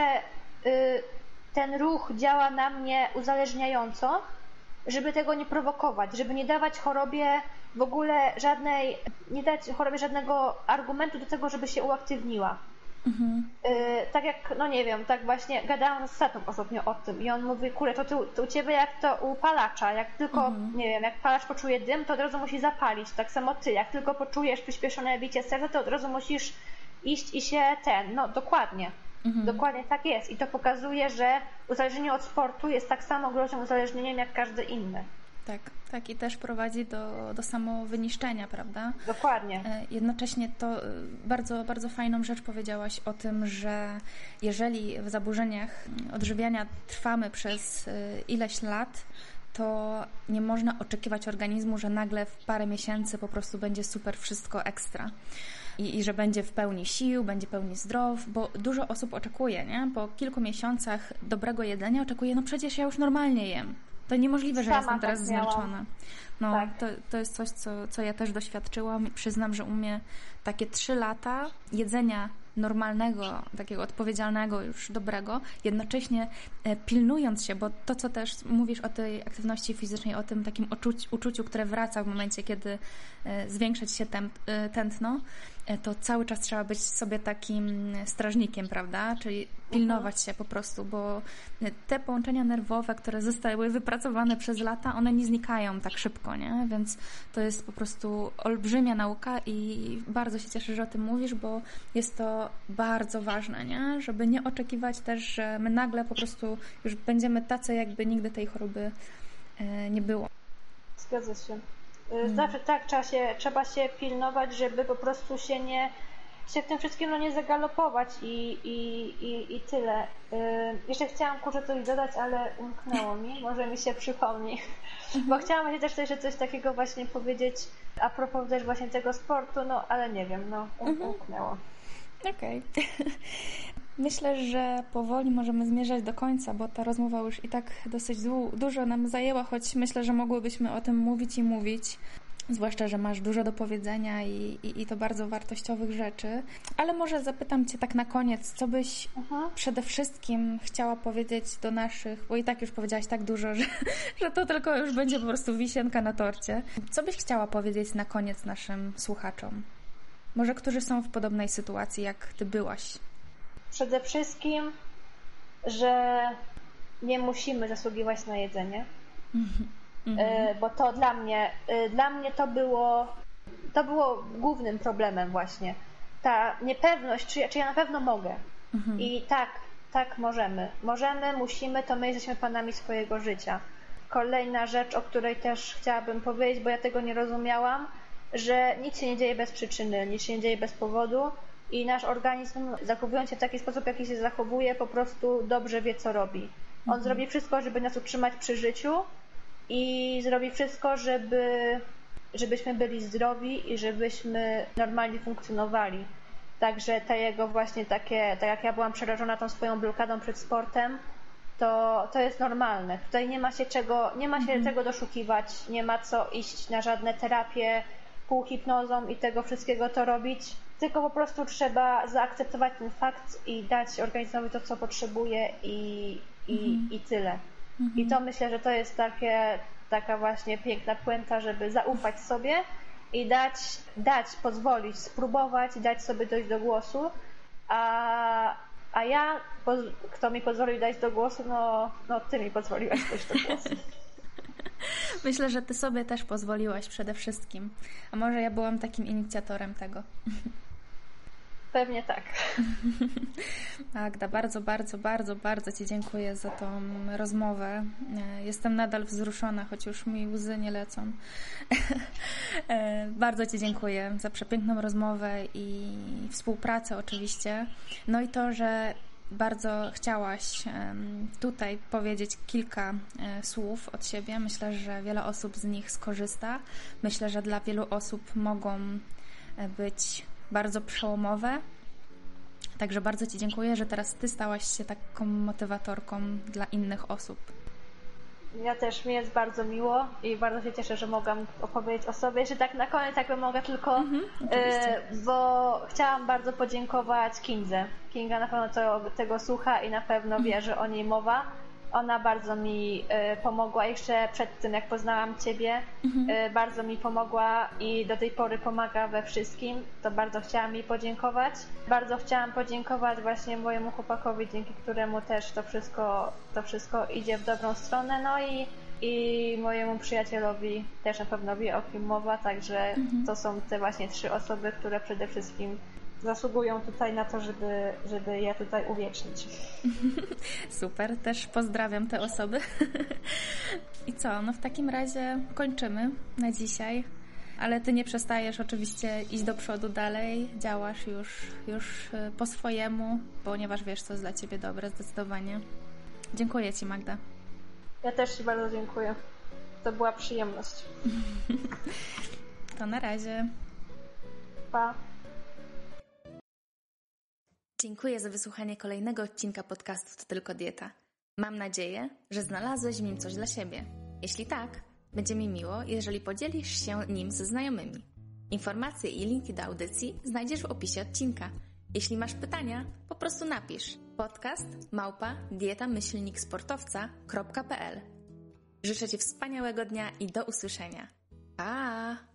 ten ruch działa na mnie uzależniająco, żeby tego nie prowokować, żeby nie dawać chorobie w ogóle żadnej, nie dać chorobie żadnego argumentu do tego, żeby się uaktywniła. Mhm. Yy, tak jak, no nie wiem, tak właśnie gadałam z Satą ostatnio o tym i on mówi, kurde, to, tu, to u ciebie jak to u palacza, jak tylko, nie wiem, jak palacz poczuje dym, to od razu musi zapalić, tak samo ty, jak tylko poczujesz przyspieszone bicie serca, to od razu musisz iść i się ten, no dokładnie. Dokładnie tak jest i to pokazuje, że uzależnienie od sportu jest tak samo groźnym uzależnieniem jak każdy inny. Tak, tak i też prowadzi do, do samowyniszczenia, prawda? Dokładnie. E, Jednocześnie to e, bardzo, bardzo fajną rzecz powiedziałaś o tym, że jeżeli w zaburzeniach odżywiania trwamy przez e, ileś lat, to nie można oczekiwać organizmu, że nagle w parę miesięcy po prostu będzie super wszystko ekstra. I, I że będzie w pełni sił, będzie pełni zdrow, bo dużo osób oczekuje, nie? Po kilku miesiącach dobrego jedzenia oczekuje, no przecież ja już normalnie jem. To niemożliwe, że Sama jestem teraz tak zmęczona. No, Tak. to, to jest coś, co, co ja też doświadczyłam. Przyznam, że u mnie takie trzy lata jedzenia normalnego, takiego odpowiedzialnego, już dobrego, jednocześnie e, pilnując się, bo to, co też mówisz o tej aktywności fizycznej, o tym takim uczuci, uczuciu, które wraca w momencie, kiedy e, zwiększa się e, tętno, to cały czas trzeba być sobie takim strażnikiem, prawda? Czyli pilnować się po prostu, bo te połączenia nerwowe, które zostały wypracowane przez lata, one nie znikają tak szybko, nie? Więc to jest po prostu olbrzymia nauka i bardzo się cieszę, że o tym mówisz, bo jest to bardzo ważne, nie? Żeby nie oczekiwać też, że my nagle po prostu już będziemy tacy, jakby nigdy tej choroby e, nie było. Zgadza się. Y, Zawsze tak trzeba się, trzeba się pilnować, żeby po prostu się nie się w tym wszystkim no, nie zagalopować i, i, i, i tyle. Y, jeszcze chciałam kurczę coś dodać, ale umknęło mi, może mi się przypomni. Bo chciałam też jeszcze coś takiego właśnie powiedzieć a propos też właśnie tego sportu, no ale nie wiem, no um, umknęło. Okej. Myślę, że powoli możemy zmierzać do końca, bo ta rozmowa już i tak dosyć dużo nam zajęła, choć myślę, że mogłybyśmy o tym mówić i mówić. Zwłaszcza, że masz dużo do powiedzenia i, i, i to bardzo wartościowych rzeczy. Ale może zapytam Cię tak na koniec, co byś Mhm. przede wszystkim chciała powiedzieć do naszych, bo i tak już powiedziałaś tak dużo, że, że to tylko już będzie po prostu wisienka na torcie. Co byś chciała powiedzieć na koniec naszym słuchaczom? Może którzy są w podobnej sytuacji, jak Ty byłaś? Przede wszystkim, że nie musimy zasługiwać na jedzenie. mhm. bo to dla mnie, dla mnie to było, to było głównym problemem właśnie. Ta niepewność, czy ja, czy ja na pewno mogę. Mhm. I tak, tak możemy. Możemy, musimy, to my jesteśmy panami swojego życia. Kolejna rzecz, o której też chciałabym powiedzieć, bo ja tego nie rozumiałam, że nic się nie dzieje bez przyczyny, nic się nie dzieje bez powodu i nasz organizm, zachowując się w taki sposób, jaki się zachowuje, po prostu dobrze wie, co robi. On mhm. zrobi wszystko, żeby nas utrzymać przy życiu i zrobi wszystko, żeby, żebyśmy byli zdrowi i żebyśmy normalnie funkcjonowali. Także te jego właśnie takie, tak jak ja byłam przerażona tą swoją blokadą przed sportem, to, to jest normalne. Tutaj nie ma się czego, nie ma się mhm. czego doszukiwać, nie ma co iść na żadne terapie półhipnozą i tego wszystkiego to robić, tylko po prostu trzeba zaakceptować ten fakt i dać organizmowi to, co potrzebuje i, i, mhm. i tyle. Mhm. I to myślę, że to jest takie, taka właśnie piękna puenta, żeby zaufać sobie i dać, dać, pozwolić, spróbować, dać sobie dojść do głosu, a, a ja, kto mi pozwolił dać do głosu, no, no ty mi pozwoliłaś dojść do głosu. Myślę, że ty sobie też pozwoliłaś przede wszystkim. A może ja byłam takim inicjatorem tego. Pewnie tak. Magda, bardzo, bardzo, bardzo, bardzo Ci dziękuję za tą rozmowę. E, jestem nadal wzruszona, choć już mi łzy nie lecą. E, bardzo Ci dziękuję za przepiękną rozmowę i współpracę oczywiście. No i to, że bardzo chciałaś tutaj powiedzieć kilka e, słów od siebie. Myślę, że wiele osób z nich skorzysta. Myślę, że dla wielu osób mogą być bardzo przełomowe. Także bardzo Ci dziękuję, że teraz Ty stałaś się taką motywatorką dla innych osób. Ja też, mi jest bardzo miło i bardzo się cieszę, że mogłam opowiedzieć o sobie. Że tak na koniec jakby mogę tylko, mhm, e, bo chciałam bardzo podziękować Kindze. Kinga na pewno to, tego słucha i na pewno mhm. wie, że o niej mowa ona bardzo mi e, pomogła jeszcze przed tym, jak poznałam Ciebie. Mhm. E, bardzo mi pomogła i do tej pory pomaga we wszystkim. To bardzo chciałam jej podziękować. Bardzo chciałam podziękować właśnie mojemu chłopakowi, dzięki któremu też to wszystko, to wszystko idzie w dobrą stronę. No i, i mojemu przyjacielowi też na pewno wie o kim mowa, także mhm. to są te właśnie trzy osoby, które przede wszystkim zasługują tutaj na to, żeby, żeby je tutaj uwiecznić. Super, też pozdrawiam te osoby. I co, no w takim razie kończymy na dzisiaj. Ale ty nie przestajesz oczywiście iść do przodu dalej, działasz już, już y, po swojemu, ponieważ wiesz, co jest dla ciebie dobre, zdecydowanie. Dziękuję ci, Magda. Ja też ci bardzo dziękuję. To była przyjemność. to na razie. Pa. Dziękuję za wysłuchanie kolejnego odcinka podcastu To Tylko Dieta. Mam nadzieję, że znalazłeś w nim coś dla siebie. Jeśli tak, będzie mi miło, jeżeli podzielisz się nim ze znajomymi. Informacje i linki do audycji znajdziesz w opisie odcinka. Jeśli masz pytania, po prostu napisz podcast małpa dietamyślniksportowca.pl Życzę Ci wspaniałego dnia i do usłyszenia. Pa!